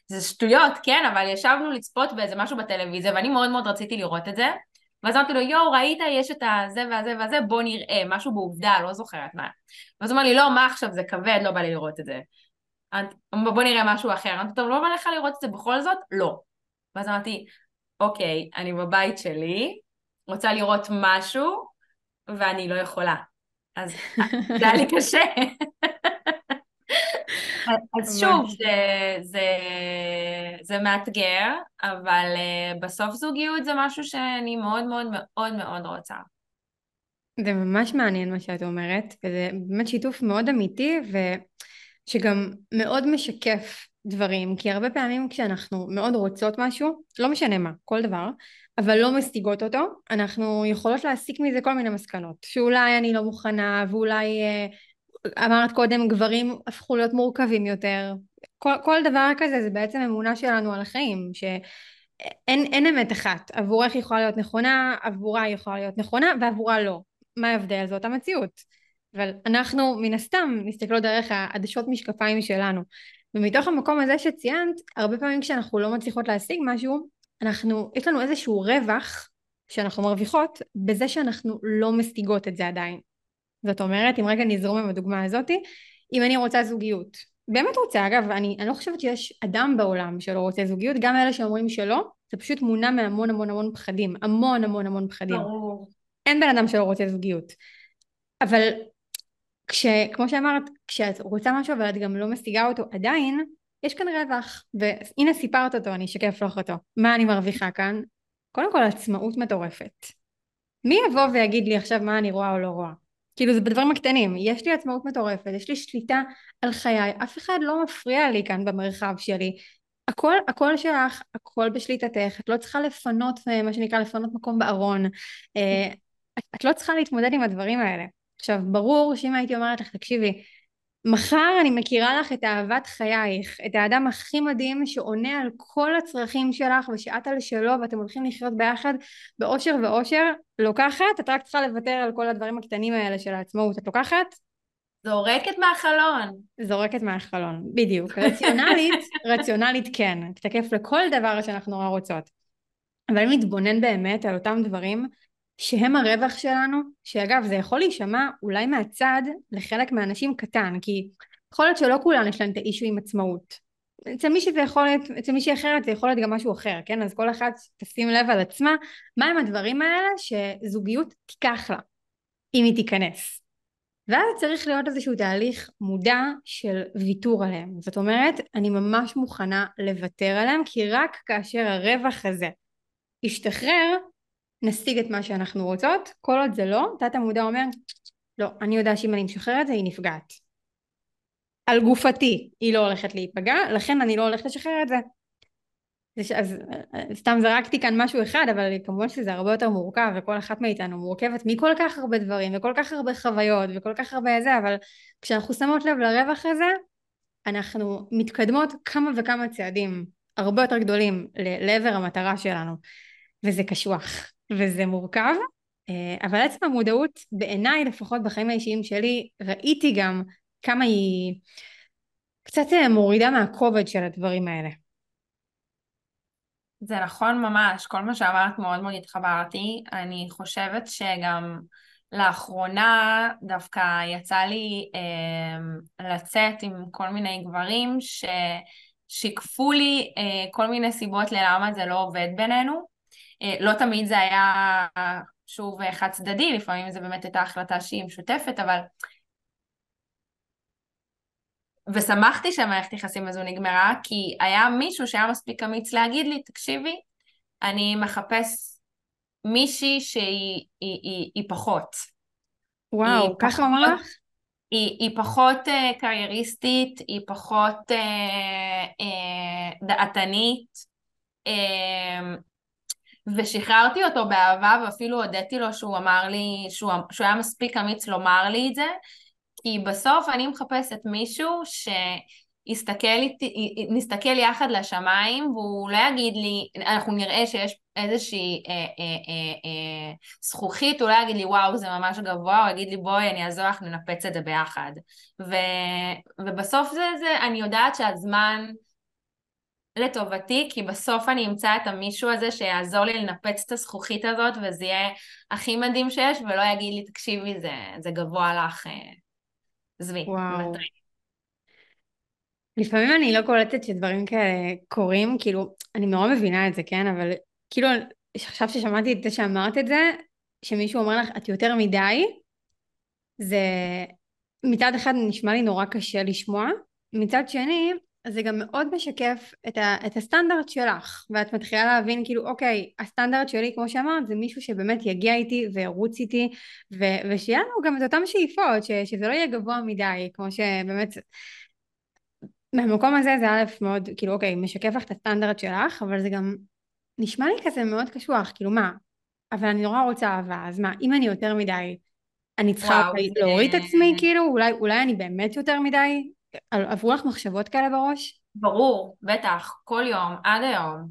זה שטויות, כן, אבל ישבנו לצפות באיזה משהו בטלוויזיה, ואני מאוד מאוד רציתי לראות את זה, ואז אמרתי לו, יואו, ראית, יש את הזה והזה והזה, בוא נראה, משהו בעובדה, לא זוכרת מה. ואז הוא אמר לי, לא, מה עכשיו, זה כבד, לא בא לי לראות את זה. בוא נראה משהו אחר. אמרתי, טוב, לא בא לך לראות את זה בכל זאת? לא. ואז אמרתי, אוקיי, אני בבית שלי, רוצה לראות משהו, ואני לא יכולה. אז זה היה לי קשה. אז שוב, זה, זה, זה מאתגר, אבל uh, בסוף זוגיות זה משהו שאני מאוד מאוד מאוד מאוד רוצה. זה ממש מעניין מה שאת אומרת, וזה באמת שיתוף מאוד אמיתי, ושגם מאוד משקף דברים, כי הרבה פעמים כשאנחנו מאוד רוצות משהו, לא משנה מה, כל דבר, אבל לא משיגות אותו, אנחנו יכולות להסיק מזה כל מיני מסקנות, שאולי אני לא מוכנה, ואולי אה, אמרת קודם גברים הפכו להיות מורכבים יותר. כל, כל דבר כזה זה בעצם אמונה שלנו על החיים שאין אמת אחת. עבורך יכולה להיות נכונה עבורה יכולה להיות נכונה ועבורה לא. מה ההבדל? זאת המציאות. אבל אנחנו מן הסתם מסתכלות דרך העדשות משקפיים שלנו. ומתוך המקום הזה שציינת הרבה פעמים כשאנחנו לא מצליחות להשיג משהו אנחנו יש לנו איזשהו רווח שאנחנו מרוויחות בזה שאנחנו לא משיגות את זה עדיין זאת אומרת, אם רגע נזרום עם הדוגמה הזאתי, אם אני רוצה זוגיות, באמת רוצה, אגב, אני, אני לא חושבת שיש אדם בעולם שלא רוצה זוגיות, גם אלה שאומרים שלא, זה פשוט מונע מהמון המון המון פחדים, המון המון המון פחדים. ברור. אין בן אדם שלא רוצה זוגיות. אבל כש, כמו שאמרת, כשאת רוצה משהו אבל את גם לא משיגה אותו עדיין, יש כאן רווח, והנה סיפרת אותו, אני אשקף לך אותו. מה אני מרוויחה כאן? קודם כל עצמאות מטורפת. מי יבוא ויגיד לי עכשיו מה אני רואה או לא רואה? כאילו זה בדברים הקטנים, יש לי עצמאות מטורפת, יש לי שליטה על חיי, אף אחד לא מפריע לי כאן במרחב שלי, הכל, הכל שלך, הכל בשליטתך, את לא צריכה לפנות, אה, מה שנקרא לפנות מקום בארון, אה, את, את לא צריכה להתמודד עם הדברים האלה. עכשיו ברור שאם הייתי אומרת לך תקשיבי מחר אני מכירה לך את אהבת חייך, את האדם הכי מדהים שעונה על כל הצרכים שלך ושאת על שלו ואתם הולכים לחיות ביחד באושר ואושר, לוקחת, את רק צריכה לוותר על כל הדברים הקטנים האלה של העצמאות, את לוקחת? זורקת מהחלון. זורקת מהחלון, בדיוק. רציונלית, רציונלית כן, תקף לכל דבר שאנחנו נורא רוצות. אבל אם נתבונן באמת על אותם דברים שהם הרווח שלנו, שאגב זה יכול להישמע אולי מהצד לחלק מהאנשים קטן, כי יכול להיות שלא כולן יש להן את האישו עם עצמאות. אצל מישהי זה יכול להיות, אצל מישהי אחרת זה יכול להיות גם משהו אחר, כן? אז כל אחת תשים לב על עצמה, מהם הדברים האלה שזוגיות תיקח לה, אם היא תיכנס. ואז צריך להיות איזשהו תהליך מודע של ויתור עליהם. זאת אומרת, אני ממש מוכנה לוותר עליהם, כי רק כאשר הרווח הזה ישתחרר, נשיג את מה שאנחנו רוצות, כל עוד זה לא, תת המודע אומר, לא, אני יודע שאם אני משחררת זה היא נפגעת. על גופתי היא לא הולכת להיפגע, לכן אני לא הולכת לשחרר את זה. אז סתם זרקתי כאן משהו אחד, אבל כמובן שזה הרבה יותר מורכב, וכל אחת מאיתנו מורכבת מכל כך הרבה דברים, וכל כך הרבה חוויות, וכל כך הרבה זה, אבל כשאנחנו שמות לב לרווח הזה, אנחנו מתקדמות כמה וכמה צעדים הרבה יותר גדולים לעבר המטרה שלנו, וזה קשוח, וזה מורכב, אה, אבל עצם המודעות, בעיניי לפחות בחיים האישיים שלי, ראיתי גם כמה היא קצת אה, מורידה מהכובד של הדברים האלה. זה נכון ממש, כל מה שאמרת מאוד מאוד התחברתי. אני חושבת שגם לאחרונה דווקא יצא לי אה, לצאת עם כל מיני גברים ששיקפו לי אה, כל מיני סיבות ללמה זה לא עובד בינינו. אה, לא תמיד זה היה שוב חד צדדי, לפעמים זה באמת הייתה החלטה שהיא משותפת, אבל ושמחתי שהמערכת יחסים הזו נגמרה, כי היה מישהו שהיה מספיק אמיץ להגיד לי, תקשיבי, אני מחפש מישהי שהיא היא, היא, היא פחות. וואו, ככה אמר לך? היא, היא פחות uh, קרייריסטית, היא פחות uh, uh, דעתנית, uh, ושחררתי אותו באהבה ואפילו הודיתי לו שהוא אמר לי, שהוא, שהוא היה מספיק אמיץ לומר לי את זה, כי בסוף אני מחפשת מישהו איתי, נסתכל יחד לשמיים והוא לא יגיד לי, אנחנו נראה שיש איזושהי אה, אה, אה, אה, זכוכית, הוא לא יגיד לי וואו זה ממש גבוה, הוא יגיד לי בואי אני אעזור לך ננפץ את זה ביחד. ו, ובסוף זה, זה, אני יודעת שהזמן לטובתי, כי בסוף אני אמצא את המישהו הזה שיעזור לי לנפץ את הזכוכית הזאת וזה יהיה הכי מדהים שיש ולא יגיד לי תקשיבי זה, זה גבוה לך אה, עזבי, וואו. לפעמים אני לא קולטת שדברים כאלה קורים, כאילו, אני נורא מבינה את זה, כן? אבל כאילו, עכשיו ששמעתי את זה שאמרת את זה, שמישהו אומר לך, את יותר מדי, זה מצד אחד נשמע לי נורא קשה לשמוע, מצד שני, זה גם מאוד משקף את, ה, את הסטנדרט שלך, ואת מתחילה להבין כאילו אוקיי, הסטנדרט שלי כמו שאמרת זה מישהו שבאמת יגיע איתי וירוץ איתי ו, ושיהיה לנו גם את אותן שאיפות, ש, שזה לא יהיה גבוה מדי, כמו שבאמת מהמקום הזה זה א' מאוד כאילו אוקיי, משקף לך את הסטנדרט שלך, אבל זה גם נשמע לי כזה מאוד קשוח, כאילו מה, אבל אני נורא רוצה אהבה, אז מה, אם אני יותר מדי אני צריכה וואו, להוריד את עצמי כאילו, אולי, אולי אני באמת יותר מדי עברו לך מחשבות כאלה בראש? ברור, בטח, כל יום, עד היום.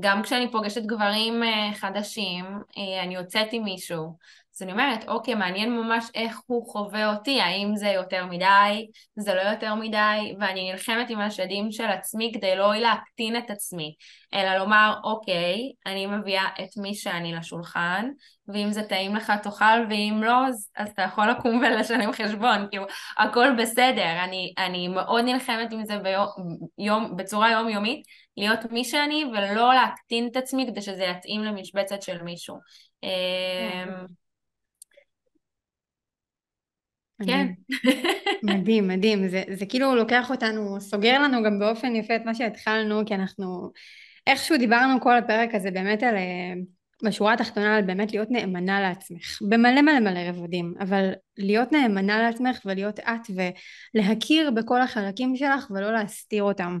גם כשאני פוגשת גברים אה, חדשים, אה, אני יוצאת עם מישהו, אז אני אומרת, אוקיי, מעניין ממש איך הוא חווה אותי, האם זה יותר מדי, זה לא יותר מדי, ואני נלחמת עם השדים של עצמי כדי לא להקטין את עצמי, אלא לומר, אוקיי, אני מביאה את מי שאני לשולחן, ואם זה טעים לך תאכל, ואם לא, אז, אז אתה יכול לקום ולשלם חשבון, כאילו, הכל בסדר, אני, אני מאוד נלחמת עם זה ביום, יום, בצורה יומיומית, להיות מי שאני ולא להקטין את עצמי כדי שזה יתאים למשבצת של מישהו. כן. מדהים, מדהים. זה, זה כאילו לוקח אותנו, סוגר לנו גם באופן יפה את מה שהתחלנו, כי אנחנו איכשהו דיברנו כל הפרק הזה באמת על, אה, בשורה התחתונה, על באמת להיות נאמנה לעצמך, במלא מלא מלא רבדים, אבל להיות נאמנה לעצמך ולהיות את ולהכיר בכל החלקים שלך ולא להסתיר אותם.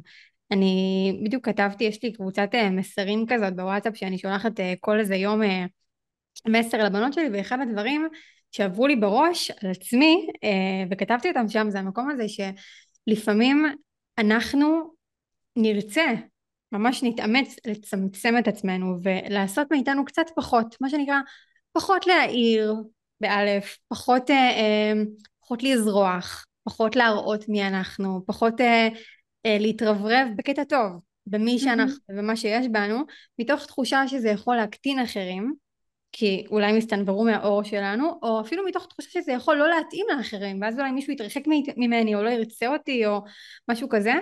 אני בדיוק כתבתי, יש לי קבוצת אה, מסרים כזאת בוואטסאפ שאני שולחת אה, כל איזה יום מסר לבנות שלי, ואחד הדברים שעברו לי בראש על עצמי, אה, וכתבתי אותם שם, זה המקום הזה שלפעמים אנחנו נרצה, ממש נתאמץ לצמצם את עצמנו ולעשות מאיתנו קצת פחות, מה שנקרא פחות להעיר באלף, פחות, אה, אה, פחות לזרוח, פחות להראות מי אנחנו, פחות להתרברב בקטע טוב במי שאנחנו ובמה שיש בנו, מתוך תחושה שזה יכול להקטין אחרים כי אולי הם יסתנוורו מהאור שלנו, או אפילו מתוך תחושה שזה יכול לא להתאים לאחרים, ואז אולי מישהו יתרחק ממני, או לא ירצה אותי, או משהו כזה.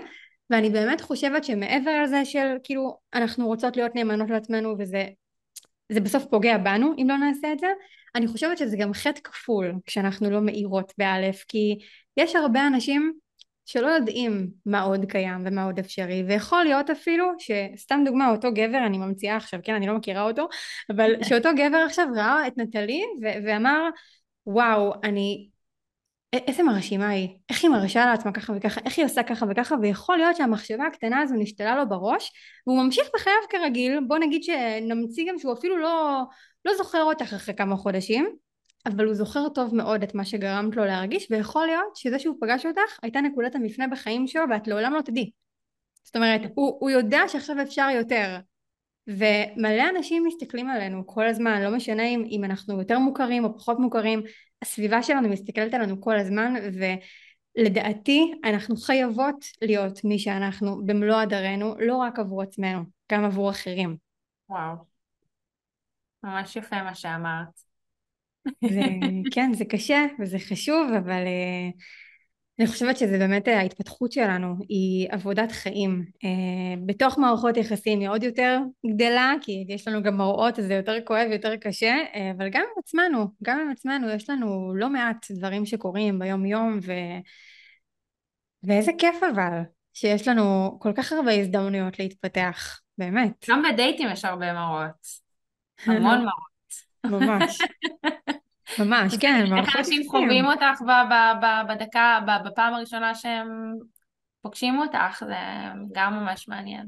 ואני באמת חושבת שמעבר לזה של כאילו אנחנו רוצות להיות נאמנות לעצמנו וזה זה בסוף פוגע בנו אם לא נעשה את זה, אני חושבת שזה גם חטא כפול כשאנחנו לא מאירות באלף, כי יש הרבה אנשים שלא יודעים מה עוד קיים ומה עוד אפשרי ויכול להיות אפילו שסתם דוגמה אותו גבר אני ממציאה עכשיו כן אני לא מכירה אותו אבל שאותו גבר עכשיו ראה את נטלי ו- ואמר וואו אני איזה מרשימה היא איך היא מרשה לעצמה ככה וככה איך היא עושה ככה וככה ויכול להיות שהמחשבה הקטנה הזו נשתלה לו בראש והוא ממשיך בחייו כרגיל בוא נגיד שנמציא גם שהוא אפילו לא, לא זוכר אותך אחרי כמה חודשים אבל הוא זוכר טוב מאוד את מה שגרמת לו להרגיש ויכול להיות שזה שהוא פגש אותך הייתה נקודת המפנה בחיים שלו ואת לעולם לא תדעי זאת אומרת, הוא, הוא יודע שעכשיו אפשר יותר. ומלא אנשים מסתכלים עלינו כל הזמן, לא משנה אם, אם אנחנו יותר מוכרים או פחות מוכרים, הסביבה שלנו מסתכלת עלינו כל הזמן, ולדעתי אנחנו חייבות להיות מי שאנחנו במלוא הדרנו, לא רק עבור עצמנו, גם עבור אחרים. וואו. ממש יפה מה שאמרת. זה, כן, זה קשה וזה חשוב, אבל uh, אני חושבת שזה באמת אה, ההתפתחות שלנו, היא עבודת חיים. Uh, בתוך מערכות יחסים היא עוד יותר גדלה, כי יש לנו גם מראות, אז זה יותר כואב, יותר קשה, אבל גם עם עצמנו, גם עם עצמנו יש לנו לא מעט דברים שקורים ביום יום, ו... ואיזה כיף אבל, שיש לנו כל כך הרבה הזדמנויות להתפתח, באמת. גם בדייטים יש הרבה מראות. המון מראות. ממש. ממש, כן, איך אנשים חווים אותך בדקה, בפעם הראשונה שהם פוגשים אותך, זה גם ממש מעניין.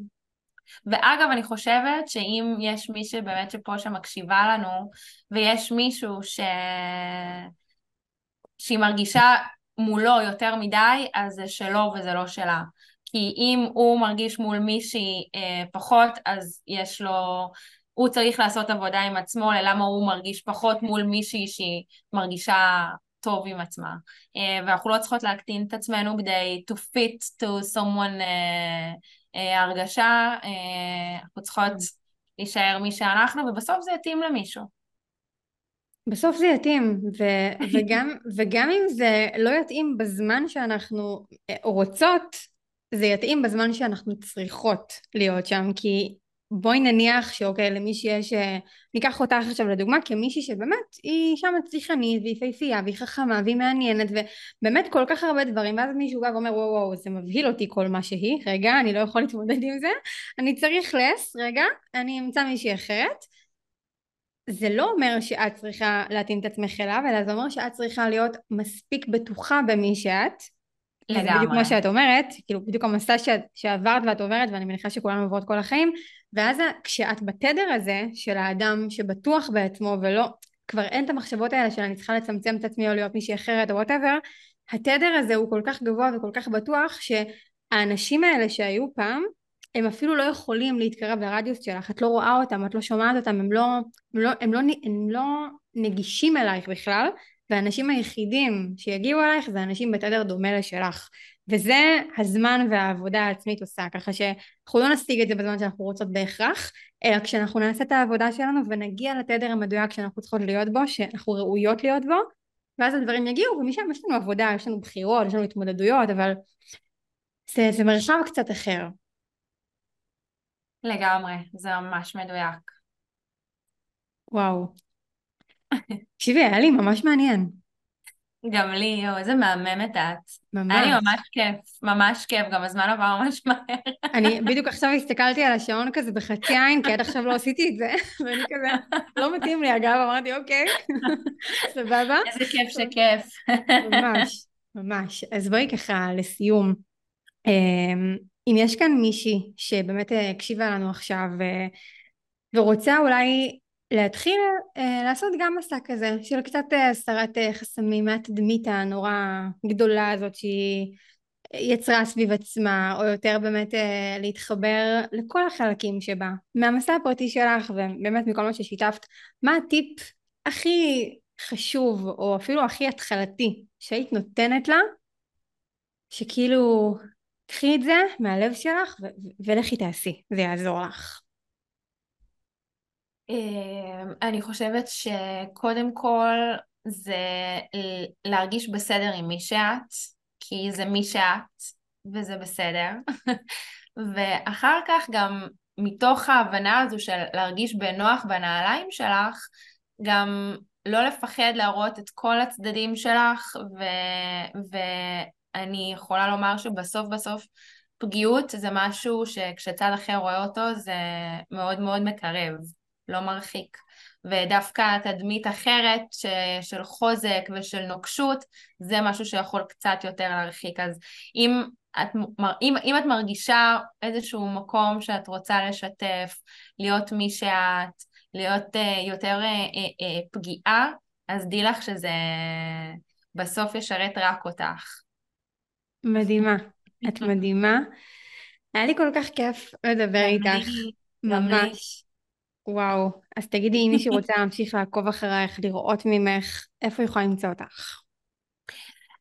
ואגב, אני חושבת שאם יש מי שבאמת שפה שמקשיבה לנו, ויש מישהו ש... שהיא מרגישה מולו יותר מדי, אז זה שלו וזה לא שלה. כי אם הוא מרגיש מול מישהי אה, פחות, אז יש לו הוא צריך לעשות עבודה עם עצמו ללמה הוא מרגיש פחות מול מישהי שהיא מרגישה טוב עם עצמה. Uh, ואנחנו לא צריכות להקטין את עצמנו כדי to fit to someone uh, uh, הרגשה, uh, אנחנו צריכות להישאר מי שאנחנו ובסוף זה יתאים למישהו. בסוף זה יתאים, ו- וגם, וגם אם זה לא יתאים בזמן שאנחנו רוצות, זה יתאים בזמן שאנחנו צריכות להיות שם, כי בואי נניח שאוקיי למי שיש, אה, ניקח אותך עכשיו לדוגמה כמישהי שבאמת היא אישה מצליחנית והיא פייפייה והיא חכמה והיא מעניינת ובאמת כל כך הרבה דברים ואז מישהו בא ואומר וואו וואו זה מבהיל אותי כל מה שהיא רגע אני לא יכול להתמודד עם זה אני צריך לס רגע אני אמצא מישהי אחרת זה לא אומר שאת צריכה להתאים את עצמך אליו אלא זה אומר שאת צריכה להיות מספיק בטוחה במי שאת לגמרי. זה בדיוק מה שאת אומרת, כאילו בדיוק המסע שאת, שעברת ואת עוברת ואני מניחה שכולנו עוברות כל החיים ואז כשאת בתדר הזה של האדם שבטוח בעצמו ולא, כבר אין את המחשבות האלה של אני צריכה לצמצם את עצמי או להיות מישהי אחרת או וואטאבר, התדר הזה הוא כל כך גבוה וכל כך בטוח שהאנשים האלה שהיו פעם הם אפילו לא יכולים להתקרב לרדיוס שלך, את לא רואה אותם, את לא שומעת אותם, הם לא, הם לא, הם לא, הם לא נגישים אלייך בכלל והאנשים היחידים שיגיעו אלייך זה אנשים בתדר דומה לשלך וזה הזמן והעבודה העצמית עושה ככה שאנחנו לא נשיג את זה בזמן שאנחנו רוצות בהכרח אלא כשאנחנו נעשה את העבודה שלנו ונגיע לתדר המדויק שאנחנו צריכות להיות בו שאנחנו ראויות להיות בו ואז הדברים יגיעו ומשם יש לנו עבודה יש לנו בחירות יש לנו התמודדויות אבל זה, זה מרחב קצת אחר. לגמרי זה ממש מדויק. וואו. תקשיבי, היה לי ממש מעניין. גם לי, יואו, איזה מהממת את. ממש. היה לי ממש כיף, ממש כיף, גם הזמן עבר ממש מהר. אני בדיוק עכשיו הסתכלתי על השעון כזה בחצי עין, כי עד עכשיו לא עשיתי את זה, ואני כזה, לא מתאים לי אגב, אמרתי אוקיי, סבבה. איזה כיף שכיף. ממש, ממש. אז בואי ככה לסיום, אמ, אם יש כאן מישהי שבאמת הקשיבה לנו עכשיו, ורוצה אולי להתחיל אה, לעשות גם מסע כזה של קצת אה, הסרת אה, חסמים מהתדמית הנורא גדולה הזאת שהיא יצרה סביב עצמה או יותר באמת אה, להתחבר לכל החלקים שבה מהמסע הפרטי שלך ובאמת מכל מה ששיתפת מה הטיפ הכי חשוב או אפילו הכי התחלתי שהיית נותנת לה שכאילו קחי את זה מהלב שלך ולכי תעשי זה יעזור לך אני חושבת שקודם כל זה להרגיש בסדר עם מי שאת, כי זה מי שאת וזה בסדר. ואחר כך גם מתוך ההבנה הזו של להרגיש בנוח בנעליים שלך, גם לא לפחד להראות את כל הצדדים שלך, ו... ואני יכולה לומר שבסוף בסוף פגיעות זה משהו שכשצד אחר רואה אותו זה מאוד מאוד מקרב. לא מרחיק. ודווקא תדמית אחרת ש, של חוזק ושל נוקשות, זה משהו שיכול קצת יותר להרחיק. אז אם את, אם, אם את מרגישה איזשהו מקום שאת רוצה לשתף, להיות מי שאת, להיות uh, יותר uh, uh, פגיעה, אז די לך שזה בסוף ישרת רק אותך. מדהימה. את מדהימה. היה לי כל כך כיף לדבר איתך. ממש. וואו. אז תגידי, אם מישהו רוצה להמשיך לעקוב אחרייך, לראות ממך, איפה היא יכולה למצוא אותך?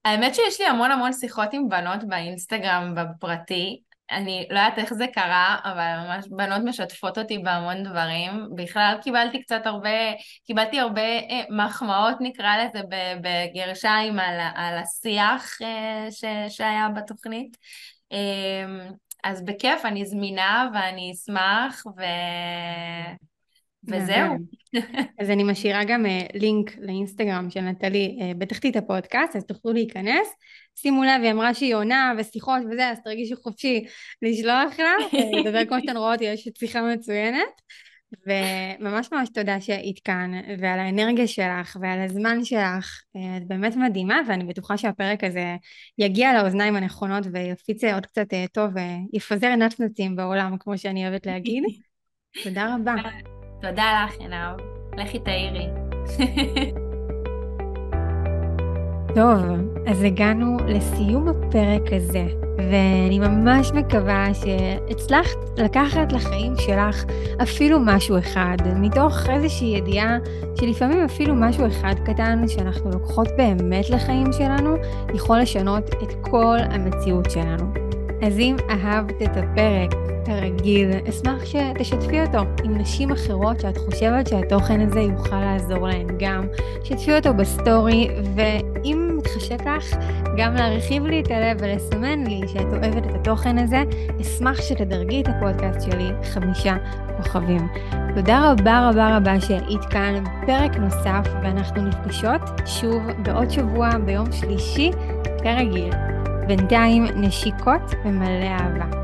האמת שיש לי המון המון שיחות עם בנות באינסטגרם בפרטי. אני לא יודעת איך זה קרה, אבל ממש בנות משתפות אותי בהמון דברים. בכלל קיבלתי קצת הרבה, קיבלתי הרבה אה, מחמאות נקרא לזה בגרשיים על, על השיח אה, ש, שהיה בתוכנית. אה, אז בכיף, אני זמינה ואני אשמח, ו... וזהו. אז אני משאירה גם uh, לינק לאינסטגרם של נטלי uh, בתחתית הפודקאסט, אז תוכלו להיכנס. שימו לב, היא אמרה שהיא עונה ושיחות וזה, אז תרגישו חופשי לשלוח לה, אה, לדבר כמו שאתן רואות, יש שיחה מצוינת. וממש ממש תודה שהיית כאן, ועל האנרגיה שלך, ועל הזמן שלך. את באמת מדהימה, ואני בטוחה שהפרק הזה יגיע לאוזניים הנכונות ויפיץ עוד קצת טוב, ויפזר נצנצים בעולם, כמו שאני אוהבת להגיד. תודה רבה. תודה לך, עינב. לכי תאירי. טוב, אז הגענו לסיום הפרק הזה, ואני ממש מקווה שהצלחת לקחת לחיים שלך אפילו משהו אחד, מתוך איזושהי ידיעה שלפעמים אפילו משהו אחד קטן שאנחנו לוקחות באמת לחיים שלנו, יכול לשנות את כל המציאות שלנו. אז אם אהבת את הפרק, כרגיל, אשמח שתשתפי אותו עם נשים אחרות שאת חושבת שהתוכן הזה יוכל לעזור להן גם. שתפי אותו בסטורי, ואם מתחשק לך, גם להרחיב לי את הלב ולסמן לי שאת אוהבת את התוכן הזה, אשמח שתדרגי את הפודקאסט שלי חמישה כוכבים. תודה רבה רבה רבה שהיית כאן בפרק נוסף, ואנחנו נפגשות שוב בעוד שבוע ביום שלישי, כרגיל. בינתיים נשיקות ומלא אהבה.